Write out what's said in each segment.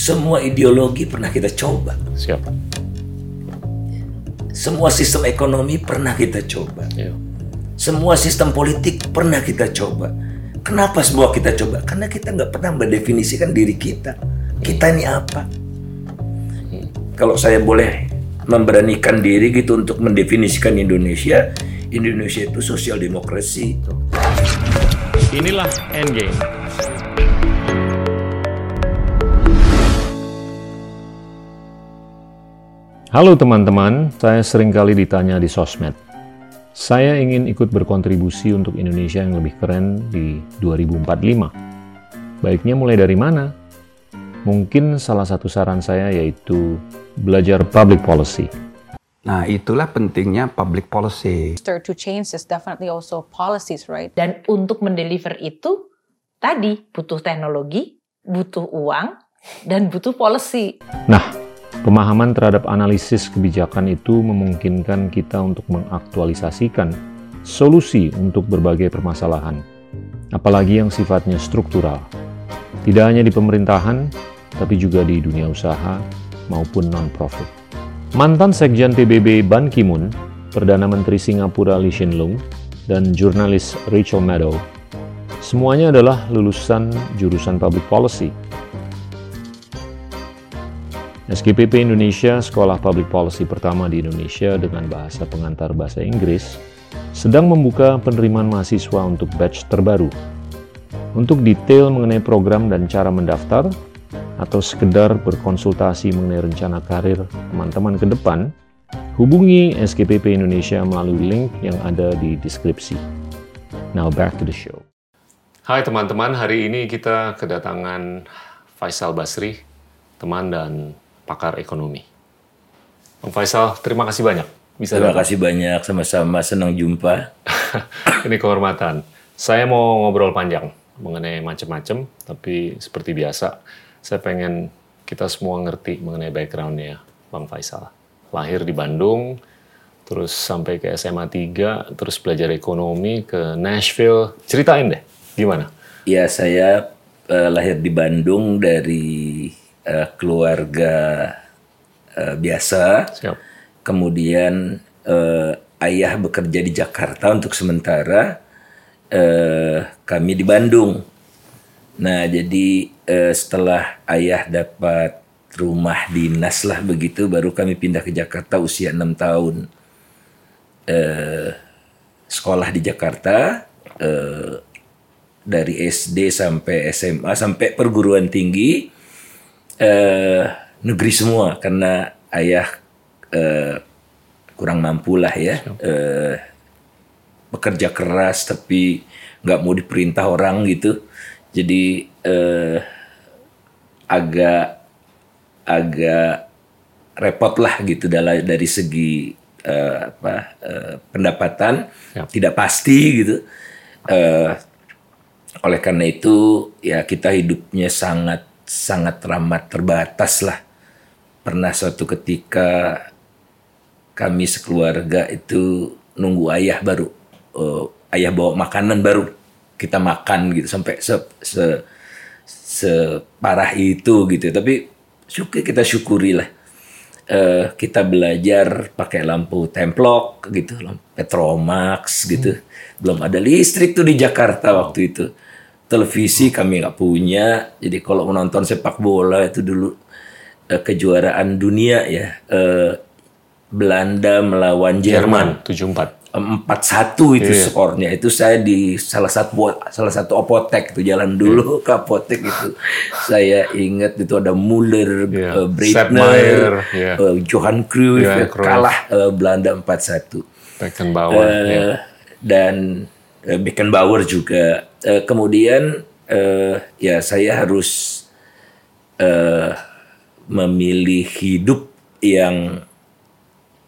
semua ideologi pernah kita coba. Siapa? Semua sistem ekonomi pernah kita coba. Iya. Semua sistem politik pernah kita coba. Kenapa semua kita coba? Karena kita nggak pernah mendefinisikan diri kita. Kita ini apa? Kalau saya boleh memberanikan diri gitu untuk mendefinisikan Indonesia, Indonesia itu sosial demokrasi. Inilah Endgame. Halo teman-teman, saya sering kali ditanya di sosmed. Saya ingin ikut berkontribusi untuk Indonesia yang lebih keren di 2045. Baiknya mulai dari mana? Mungkin salah satu saran saya yaitu belajar public policy. Nah, itulah pentingnya public policy. to change is definitely also policies, right? Dan untuk mendeliver itu tadi butuh teknologi, butuh uang, dan butuh policy. Nah, pemahaman terhadap analisis kebijakan itu memungkinkan kita untuk mengaktualisasikan solusi untuk berbagai permasalahan, apalagi yang sifatnya struktural. Tidak hanya di pemerintahan, tapi juga di dunia usaha maupun non-profit. Mantan Sekjen PBB Ban Ki-moon, Perdana Menteri Singapura Lee Hsien Loong, dan jurnalis Rachel Maddow, semuanya adalah lulusan jurusan Public Policy. SKPP Indonesia, sekolah public policy pertama di Indonesia dengan bahasa pengantar bahasa Inggris, sedang membuka penerimaan mahasiswa untuk batch terbaru. Untuk detail mengenai program dan cara mendaftar, atau sekedar berkonsultasi mengenai rencana karir teman-teman ke depan, hubungi SKPP Indonesia melalui link yang ada di deskripsi. Now back to the show. Hai teman-teman, hari ini kita kedatangan Faisal Basri, teman dan pakar ekonomi. Bang Faisal, terima kasih banyak. Bisa terima datang. kasih banyak, sama-sama senang jumpa. ini kehormatan. Saya mau ngobrol panjang mengenai macam-macam, tapi seperti biasa, saya pengen kita semua ngerti mengenai backgroundnya Bang Faisal. Lahir di Bandung, terus sampai ke SMA 3, terus belajar ekonomi ke Nashville. Ceritain deh, gimana? Ya, saya uh, lahir di Bandung dari uh, keluarga uh, biasa. Siap. Kemudian uh, ayah bekerja di Jakarta untuk sementara, uh, kami di Bandung. Nah, jadi uh, setelah ayah dapat rumah dinas lah begitu, baru kami pindah ke Jakarta usia enam tahun. Uh, sekolah di Jakarta uh, dari SD sampai SMA sampai perguruan tinggi uh, negeri semua karena ayah uh, kurang mampu lah ya uh, bekerja keras tapi nggak mau diperintah orang gitu jadi uh, agak agak repot lah gitu dari dari segi uh, apa uh, pendapatan ya. tidak pasti gitu. Uh, oleh karena itu ya kita hidupnya sangat sangat ramah terbatas lah. Pernah suatu ketika kami sekeluarga itu nunggu ayah baru uh, ayah bawa makanan baru kita makan gitu sampai se, se separah itu gitu tapi syukur kita syukuri lah uh, kita belajar pakai lampu templok gitu lampu petromax gitu hmm. belum ada listrik tuh di Jakarta waktu itu televisi kami nggak punya jadi kalau menonton sepak bola itu dulu uh, kejuaraan dunia ya uh, Belanda melawan Jerman 74 empat satu itu yeah. skornya itu saya di salah satu salah satu apotek itu jalan dulu yeah. ke apotek itu saya ingat itu ada Muller, yeah. uh, Breitner, yeah. uh, Johan Cruyff yeah, kalah uh, Belanda empat satu. Beckenbauer uh, yeah. dan uh, Beckenbauer juga uh, kemudian uh, ya saya harus uh, memilih hidup yang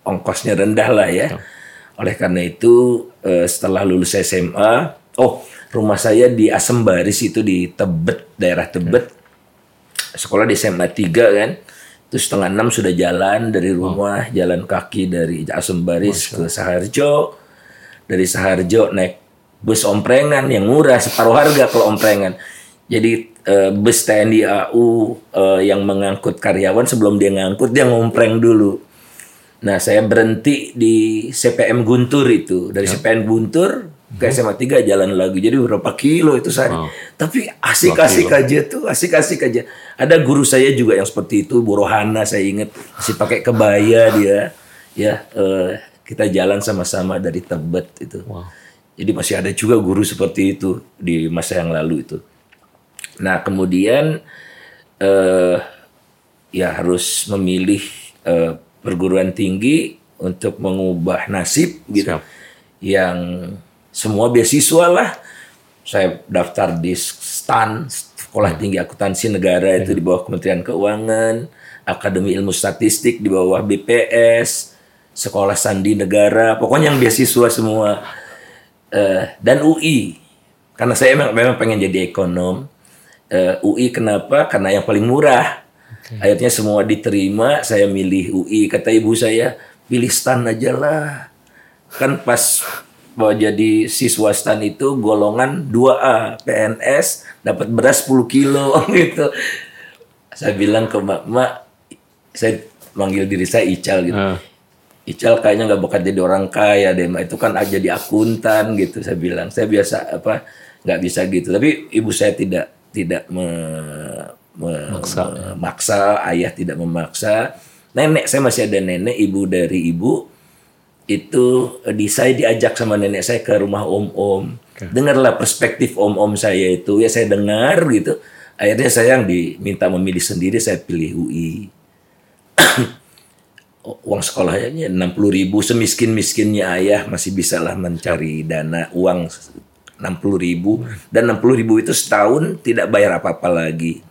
ongkosnya rendah lah ya. Oleh karena itu uh, setelah lulus SMA, oh rumah saya di Asembaris itu di Tebet, daerah Tebet. Sekolah di SMA 3 kan. Terus setengah enam sudah jalan dari rumah, oh. jalan kaki dari Asembaris ke Saharjo. Dari Saharjo naik bus omprengan yang murah separuh harga kalau omprengan. Jadi eh, bus TNI AU eh, yang mengangkut karyawan sebelum dia ngangkut dia ngompreng dulu. Nah, saya berhenti di CPM Guntur itu. Dari CPM Guntur ke SMA 3 jalan lagi. Jadi berapa kilo itu saya. Tapi asik-asik aja tuh, asik-asik aja. Ada guru saya juga yang seperti itu, Bu Rohana saya ingat masih pakai kebaya dia. Ya, eh, kita jalan sama-sama dari Tebet itu. Jadi masih ada juga guru seperti itu di masa yang lalu itu. Nah, kemudian eh ya harus memilih eh, perguruan tinggi untuk mengubah nasib gitu. Siap. Yang semua beasiswa lah. Saya daftar di STAN, Sekolah Tinggi Akuntansi Negara itu di bawah Kementerian Keuangan, Akademi Ilmu Statistik di bawah BPS, Sekolah Sandi Negara, pokoknya yang beasiswa semua. Eh, dan UI, karena saya memang, memang pengen jadi ekonom. Eh, UI kenapa? Karena yang paling murah. Akhirnya semua diterima, saya milih UI. Kata ibu saya, pilih STAN aja lah. Kan pas mau jadi siswa STAN itu golongan 2A, PNS, dapat beras 10 kilo gitu. Saya bilang ke mak, mak, saya manggil diri saya Ical gitu. Ah. Ical kayaknya nggak bakal jadi orang kaya deh, itu kan aja jadi akuntan gitu. Saya bilang, saya biasa apa nggak bisa gitu. Tapi ibu saya tidak tidak me- me- memaksa, ayah tidak memaksa. Nenek saya masih ada nenek, ibu dari ibu itu eh, di saya diajak sama nenek saya ke rumah om-om. Dengarlah perspektif om-om saya itu, ya saya dengar gitu. Akhirnya saya yang diminta memilih sendiri, saya pilih UI uang sekolahnya 60 ribu semiskin-miskinnya ayah masih bisa lah mencari dana uang 60 ribu. Dan 60 ribu itu setahun tidak bayar apa-apa lagi.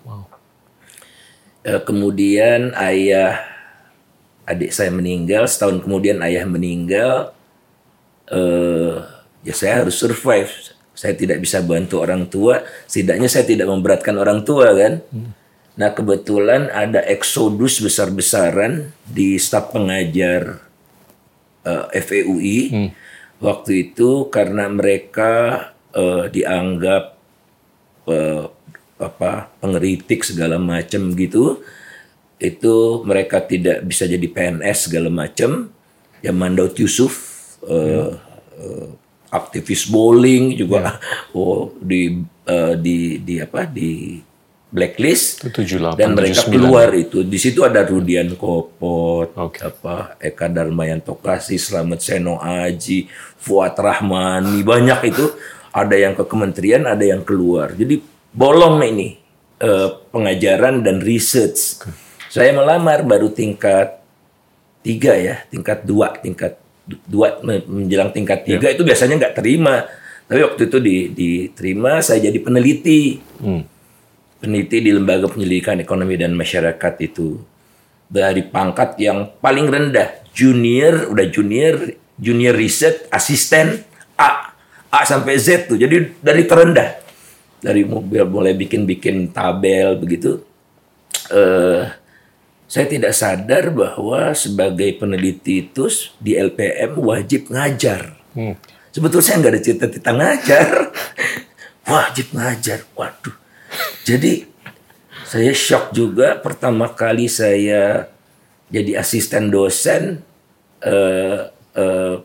Eh, kemudian ayah adik saya meninggal setahun kemudian ayah meninggal. Eh ya saya harus survive. Saya tidak bisa bantu orang tua. Setidaknya saya tidak memberatkan orang tua kan Nah kebetulan ada eksodus besar-besaran di staf pengajar eh, FEUI waktu itu karena mereka eh, dianggap eh, apa pengeritik segala macam gitu itu mereka tidak bisa jadi PNS segala macam ya Mandaut Yusuf eh, eh, aktivis bowling juga oh di di di apa di blacklist Itu 78, dan mereka 79. keluar itu. Di situ ada Rudian Kopot Oke. apa Eka Darmayanto Kasih Slamet Seno Aji Fuad Rahmani banyak itu. Ada yang ke kementerian ada yang keluar. Jadi bolong ini eh, pengajaran dan research. Saya melamar baru tingkat tiga ya tingkat dua tingkat dua menjelang tingkat tiga itu biasanya nggak terima. Tapi waktu itu di, diterima saya jadi peneliti. Hmm. Peneliti di lembaga penyelidikan ekonomi dan masyarakat itu dari pangkat yang paling rendah junior udah junior junior riset asisten A A sampai Z tuh jadi dari terendah dari mobil mulai bikin-bikin tabel begitu eh saya tidak sadar bahwa sebagai peneliti itu di LPM wajib ngajar Hmm. Sebetulnya saya nggak ada cita-cita ngajar. Wajib ngajar. Waduh. Jadi saya shock juga pertama kali saya jadi asisten dosen eh, eh,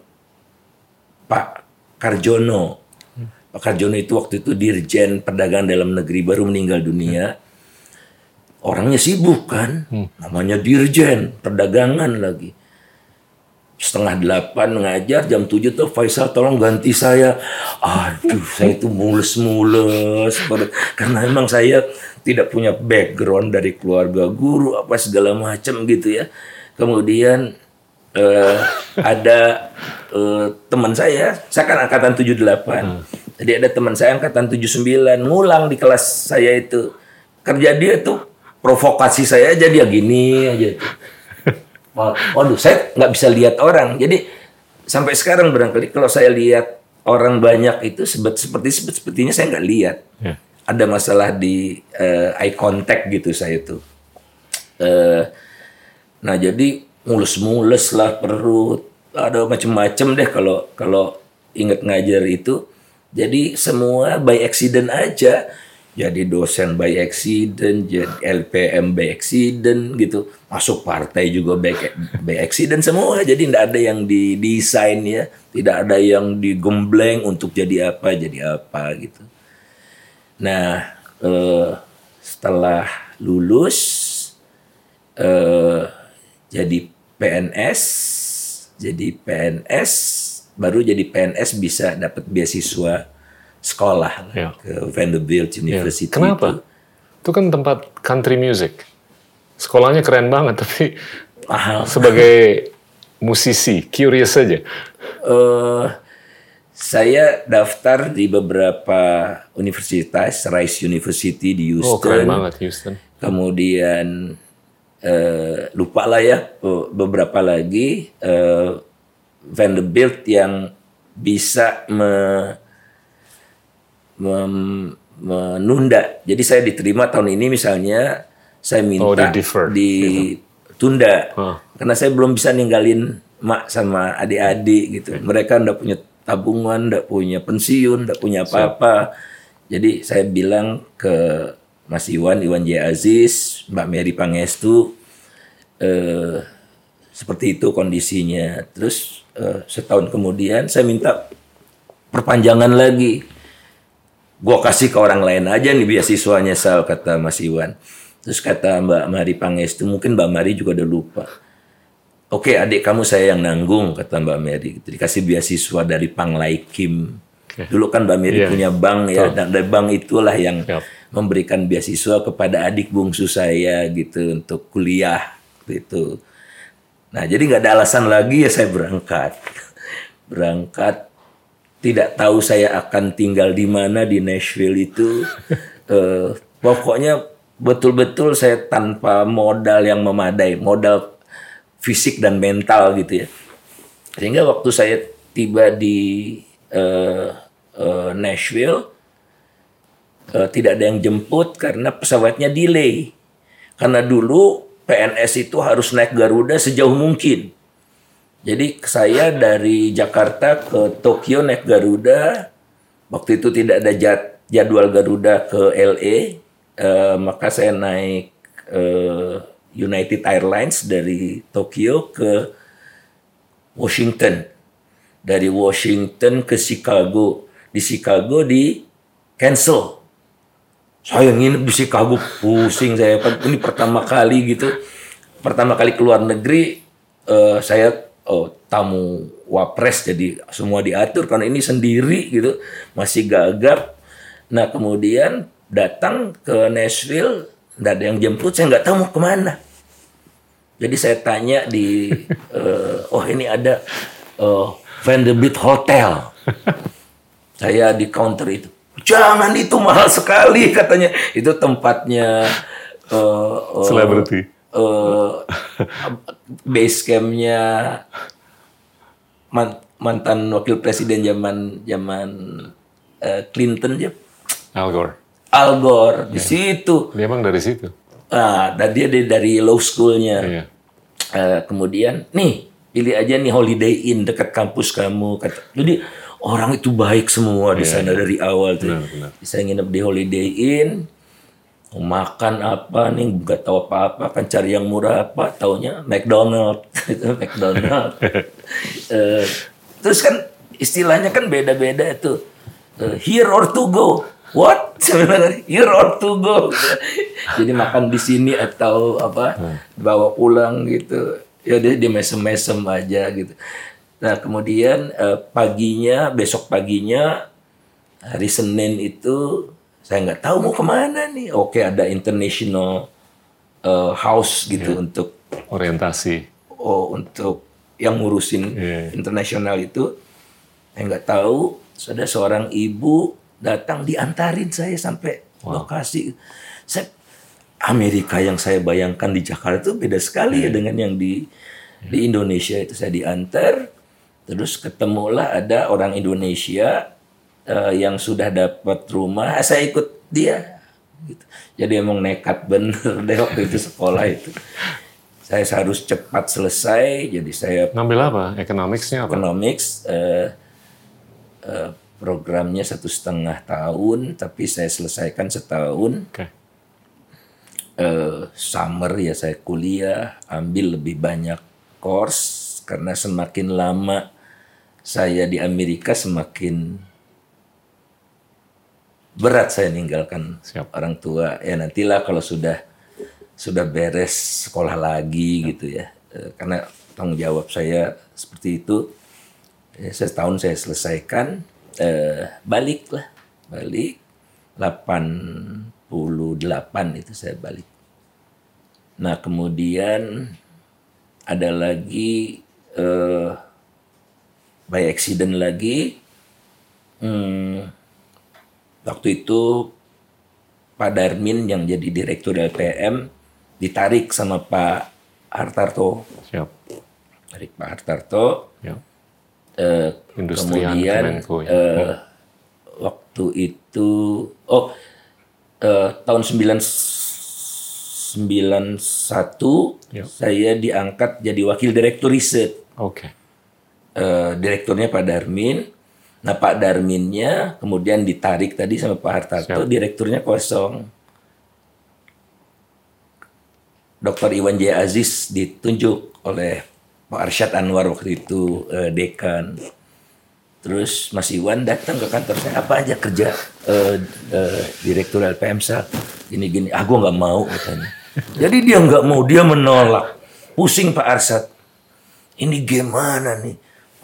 Pak Karjono. Pak Karjono itu waktu itu Dirjen Perdagangan Dalam Negeri baru meninggal dunia. Orangnya sibuk kan, namanya Dirjen Perdagangan lagi setengah delapan ngajar jam tujuh tuh Faisal tolong ganti saya. Aduh saya itu mules-mules. Karena emang saya tidak punya background dari keluarga guru apa segala macam gitu ya. Kemudian eh, ada eh, teman saya saya kan angkatan 78 jadi ada teman saya angkatan 79 ngulang di kelas saya itu. Kerja dia tuh provokasi saya aja dia gini aja tuh. Waduh, saya nggak bisa lihat orang. Jadi sampai sekarang barangkali kalau saya lihat orang banyak itu sebet, seperti seperti sepertinya saya nggak lihat. Ya. Ada masalah di eh, eye contact gitu saya tuh. Eh, nah jadi mulus-mulus lah perut, ada macem-macem deh kalau kalau inget ngajar itu. Jadi semua by accident aja. Jadi dosen by accident, jadi LPM by accident gitu, masuk partai juga by, by accident semua, jadi tidak ada yang didesain ya, tidak ada yang digembleng untuk jadi apa jadi apa gitu. Nah eh, setelah lulus eh, jadi PNS, jadi PNS, baru jadi PNS bisa dapat beasiswa sekolah Ya. ke Vanderbilt Ya. University. Kenapa? itu. Itu kan tempat country music. Sekolahnya keren banget, tapi Mahal. sebagai musisi, curious saja. Eh, saya daftar di beberapa universitas, Rice University di Oh, Houston. keren banget Houston. Kemudian eh, lupa lah ya be- beberapa lagi eh, Vanderbilt yang bisa me- menunda. Jadi saya diterima tahun ini misalnya saya minta Oh, di defer, ditunda Hah. karena saya belum bisa ninggalin mak sama adik-adik gitu. Mereka ndak punya tabungan, ndak punya pensiun, ndak punya apa-apa. Jadi saya bilang ke Mas Iwan, Iwan J. Aziz, Mbak Mary Pangestu, eh, seperti itu kondisinya. Terus eh, setahun kemudian saya minta perpanjangan lagi. Gua kasih ke orang lain aja nih beasiswanya Sal kata Mas Iwan. Terus kata Mbak Mari Pangestu, mungkin Mbak Mari juga udah lupa. Oke adik kamu saya yang nanggung kata Mbak Mary. Dikasih beasiswa dari Panglai Kim. Dulu kan Mbak Mary Iya. punya bank ya, dan dari bank itulah yang Yap. memberikan beasiswa kepada adik bungsu saya gitu untuk kuliah gitu. Nah jadi nggak ada alasan lagi ya saya berangkat, berangkat tidak tahu saya akan tinggal di mana di Nashville itu. Eh, pokoknya betul-betul saya tanpa modal yang memadai, modal fisik dan mental gitu ya. Sehingga waktu saya tiba di eh, eh, Nashville, eh, tidak ada yang jemput karena pesawatnya delay. Karena dulu PNS itu harus naik Garuda sejauh mungkin. Jadi saya dari Jakarta ke Tokyo naik Garuda. Waktu itu tidak ada jad- jadwal Garuda ke LA, eh, maka saya naik eh, United Airlines dari Tokyo ke Washington. Dari Washington ke Chicago. Di Chicago di cancel. Saya nginep di Chicago pusing saya. Ini pertama kali gitu. Pertama kali keluar negeri eh, saya oh, tamu wapres jadi semua diatur karena ini sendiri gitu masih gagap. Nah kemudian datang ke Nashville nggak ada yang jemput saya nggak tahu mau ke mana. Jadi saya tanya di eh, oh ini ada eh, Vanderbilt Hotel. saya di counter itu. Jangan itu mahal sekali katanya. Itu tempatnya eh, Celebrity. Eh, base campnya man- mantan wakil presiden zaman zaman eh, Clinton ya Al Gore. Al Gore di situ. Dia emang dari situ. Nah, dan dia dari, dari law schoolnya. Iya. Eh, kemudian nih pilih aja nih Holiday Inn dekat kampus kamu. Kata, jadi orang itu baik semua di sana dari awal tuh. Iya, Benar, benar. Saya nginep di Holiday Inn, makan apa nih? Nggak tahu apa-apa kan cari yang murah apa? Taunya McDonald. Itu McDonald. Eh, terus kan istilahnya kan beda-beda itu. Eh, here or to go. What? Sebenarnya here or to go. Jadi makan di sini atau apa? Bawa pulang gitu. Ya dia dia mesem-mesem aja gitu. Nah kemudian eh, paginya besok paginya hari Senin itu saya nggak tahu mau ke mana nih. Oke ada international uh, house gitu untuk Orientasi. oh untuk yang ngurusin Iya. internasional itu. Saya nggak tahu. Ada seorang ibu datang diantarin saya sampai lokasi. Saya Amerika yang saya bayangkan di Jakarta itu beda sekali ya dengan yang di di Indonesia itu saya diantar. Terus ketemulah ada orang Indonesia eh, yang sudah dapat rumah, saya ikut dia. Gitu. Jadi emang nekat bener deh waktu itu sekolah itu. Saya harus cepat selesai, jadi saya Ngambil apa? Economics-nya apa? economics, eh, eh, programnya satu setengah tahun, tapi saya selesaikan setahun. Oke. Eh, summer ya saya kuliah, ambil lebih banyak course karena semakin lama saya di Amerika semakin berat saya ninggalkan Siap. orang tua. Ya nantilah kalau sudah sudah beres sekolah lagi gitu ya. Eh, karena tanggung jawab saya seperti itu. Ya, setahun saya selesaikan, eh, balik lah, balik 88 itu saya balik. Nah kemudian ada lagi eh, by accident lagi. Hmm, waktu itu Pak Darmin yang jadi direktur LPM ditarik sama Pak Hartarto. Siap. Tarik Pak Hartarto. Ya. Eh, kemudian Kemenko, ya. eh, waktu itu oh eh, tahun 9 91 Ya. saya diangkat jadi wakil direktur riset. Oke. Eh, direkturnya Pak Darmin. Nah Pak Darminnya kemudian ditarik tadi sama Pak Hartarto, Siap. direkturnya kosong. Dr. Iwan J. Aziz ditunjuk oleh Pak Arsyad Anwar waktu itu eh, dekan. Terus Mas Iwan datang ke kantor saya apa aja kerja eh, eh, direktur LPM Sal gini gini ah gue nggak mau katanya jadi dia nggak mau dia menolak pusing Pak Arsyad ini gimana nih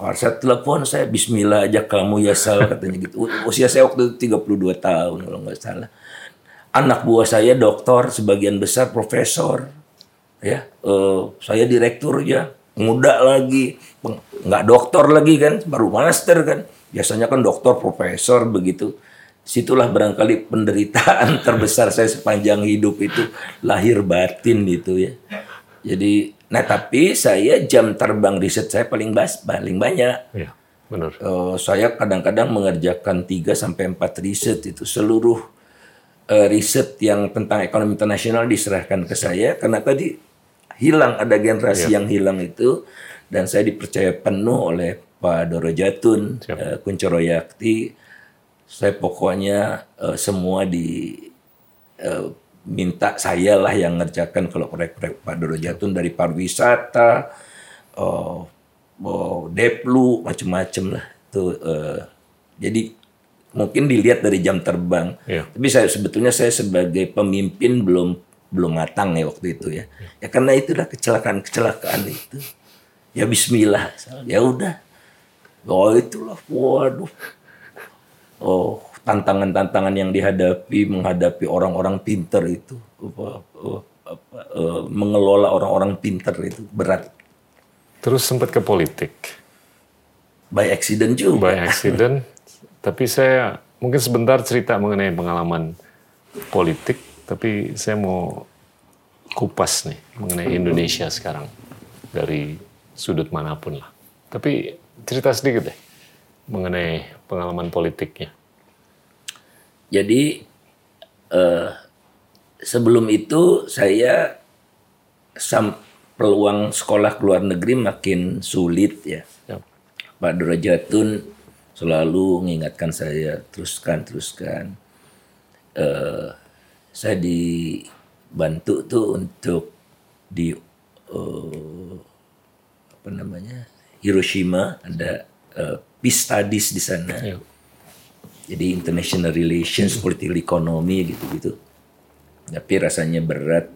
Arsyad telepon saya Bismillah aja kamu ya Sal katanya gitu. Usia saya waktu itu 32 tahun kalau nggak salah. Anak buah saya doktor sebagian besar profesor ya. Eh, saya direktur ya muda lagi nggak doktor lagi kan baru master kan. Biasanya kan doktor profesor begitu. Situlah barangkali penderitaan terbesar saya sepanjang hidup itu lahir batin gitu ya. Jadi nah tapi saya jam terbang riset saya paling bas paling banyak Iya. Benar. Eh, saya kadang-kadang mengerjakan 3 sampai 4 riset itu seluruh eh, riset yang tentang ekonomi internasional diserahkan ke saya karena tadi hilang ada generasi yang hilang itu dan saya dipercaya penuh oleh Pak Doro Jatun, Siap. eh, Kuncoro Yakti. Saya pokoknya eh, semua di eh, minta saya lah yang ngerjakan kalau proyek-proyek Pak Doro Jatun dari pariwisata, oh, oh, Deplu, macam-macam lah. Tuh, eh, jadi mungkin dilihat dari jam terbang. Iya. Tapi saya sebetulnya saya sebagai pemimpin belum belum matang ya waktu itu ya. Ya karena itulah kecelakaan-kecelakaan itu. Ya Bismillah, ya udah. Oh itulah, waduh. Oh tantangan-tantangan yang dihadapi menghadapi orang-orang pinter itu, apa, apa, eh, mengelola orang-orang pinter itu berat. Terus sempat ke politik. By accident juga. by accident. tapi saya mungkin sebentar cerita mengenai pengalaman politik, tapi saya mau kupas nih mengenai Indonesia sekarang dari sudut mana pun lah. Tapi cerita sedikit deh mengenai pengalaman politiknya. Jadi eh, sebelum itu saya sam peluang sekolah ke luar negeri makin sulit ya. Ya. Pak Durajatun selalu mengingatkan saya teruskan teruskan. Eh, saya dibantu tuh untuk di eh, apa namanya Hiroshima ada eh, peace studies di sana. Ya. Jadi international relations, political economy gitu-gitu. Tapi rasanya berat.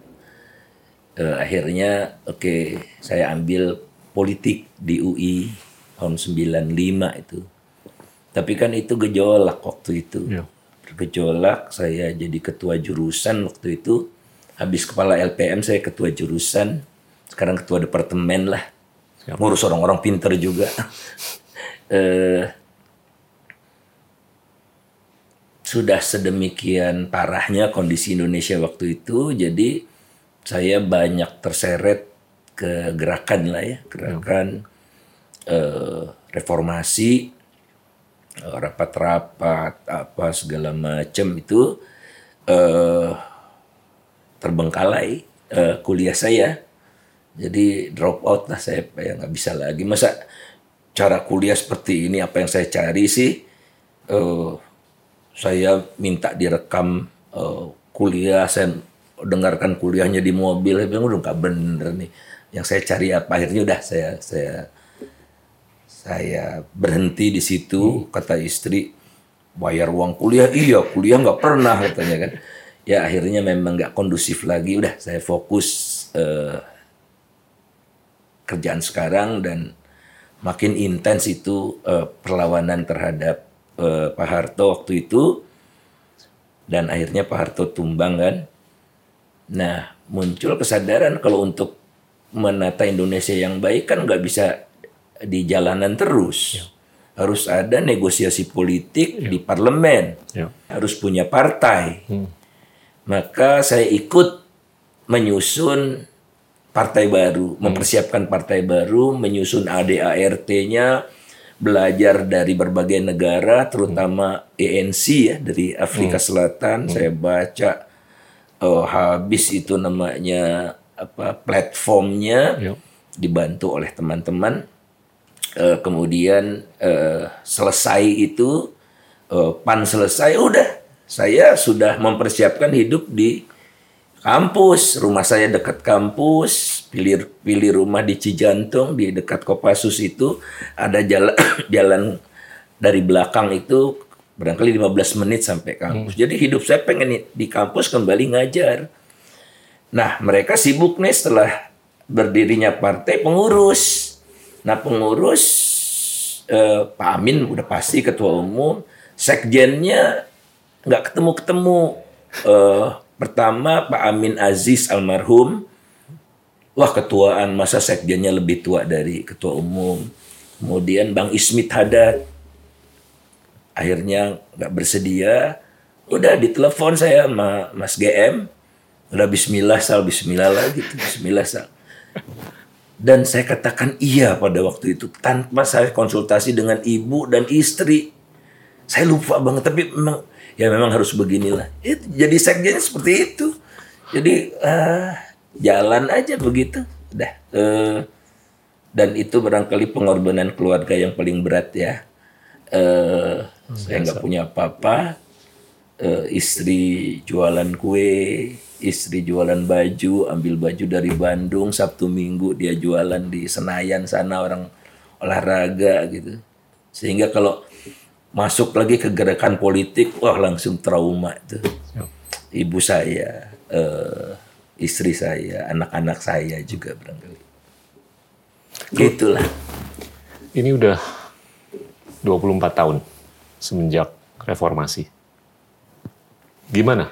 Eh, akhirnya oke saya ambil politik di UI tahun 95 itu. Tapi kan itu gejolak waktu itu. Ya. Bergejolak saya jadi ketua jurusan waktu itu. Habis kepala LPM saya ketua jurusan. Sekarang ketua departemen lah. Siap. Ngurus orang-orang pinter juga. eh sudah sedemikian parahnya kondisi Indonesia waktu itu, jadi saya banyak terseret ke gerakan lah ya, gerakan eh, reformasi, eh, rapat-rapat apa segala macam itu eh, terbengkalai eh, kuliah saya, jadi drop out lah saya ya nggak bisa lagi. Masa cara kuliah seperti ini apa yang saya cari sih? Eh, saya minta direkam eh, kuliah, saya dengarkan kuliahnya di mobil, saya bilang udah nggak bener nih. Yang saya cari apa? Akhirnya udah saya saya saya berhenti di situ kata istri. Bayar uang kuliah? Iya kuliah nggak pernah katanya kan. Ya akhirnya memang nggak kondusif lagi. Udah saya fokus eh, kerjaan sekarang dan makin intens itu eh, perlawanan terhadap eh, Pak Harto waktu itu. Dan akhirnya Pak Harto tumbang kan? Nah muncul kesadaran kalau untuk menata Indonesia yang baik kan nggak bisa di jalanan terus. Harus ada negosiasi politik di parlemen. Ya. harus punya partai. Maka saya ikut menyusun partai baru, mempersiapkan partai baru, menyusun ADART-nya, belajar dari berbagai negara, terutama ANC ya dari Afrika Selatan. Saya baca eh, habis itu namanya apa platformnya, Ya. dibantu oleh teman-teman. Eh, kemudian eh, selesai itu eh, pan selesai udah saya sudah mempersiapkan hidup di kampus. Rumah saya dekat kampus. Pilih pilih rumah di Cijantung di dekat Kopassus itu. Ada jalan jalan dari belakang itu barangkali 15 menit sampai kampus. Jadi hidup saya pengen di kampus kembali ngajar. Nah, mereka sibuk nih setelah berdirinya partai pengurus. Nah, pengurus eh, Pak Amin udah pasti ketua umum, sekjennya nggak ketemu-ketemu. Eh, pertama Pak Amin Aziz almarhum, wah ketuaan masa sekjennya lebih tua dari ketua umum. Kemudian Bang Ismit Haddad, akhirnya nggak bersedia. Udah ditelepon saya sama Mas GM, udah Bismillah sal Bismillah lah gitu, Bismillah sal. Dan saya katakan iya pada waktu itu tanpa saya konsultasi dengan ibu dan istri. Saya lupa banget tapi memang ya memang harus beginilah. Itu jadi sekjennya seperti itu. Jadi ah, jalan aja begitu. Udah. eh, dan itu barangkali pengorbanan keluarga yang paling berat ya. Eh, saya nggak punya apa-apa. Eh, istri jualan kue, istri jualan baju, ambil baju dari Bandung, Sabtu Minggu dia jualan di Senayan sana orang olahraga gitu. Sehingga kalau masuk lagi ke gerakan politik, wah langsung trauma itu. Ibu saya, eh, istri saya, anak-anak saya juga barangkali. Gitulah. Ini udah 24 tahun semenjak reformasi. Gimana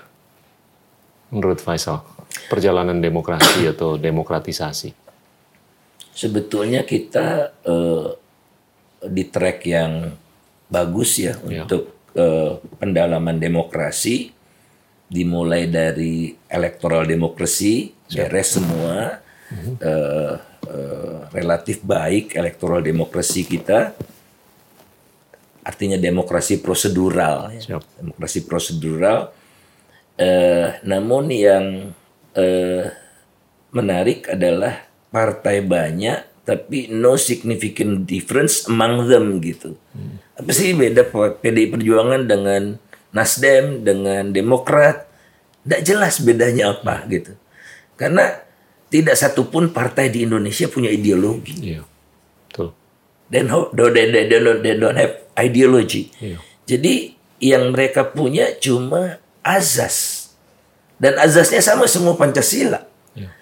menurut Faisal perjalanan demokrasi atau demokratisasi? sebetulnya kita eh, di track yang bagus ya Ya. untuk eh, pendalaman demokrasi dimulai dari electoral demokrasi beres semua eh, eh, relatif baik electoral demokrasi kita. Artinya demokrasi prosedural ya. Demokrasi prosedural. Eh, namun yang eh, menarik adalah partai banyak tapi no significant difference among them gitu. Apa sih beda PDI Perjuangan dengan Nasdem dengan Demokrat? Tidak jelas bedanya apa gitu. Karena tidak satupun partai di Indonesia punya ideologi. Iya, betul. They don't, they, they, they don't, they don't have ideology. Iya. Jadi yang mereka punya cuma azas. Dan azasnya sama semua Pancasila. Iya.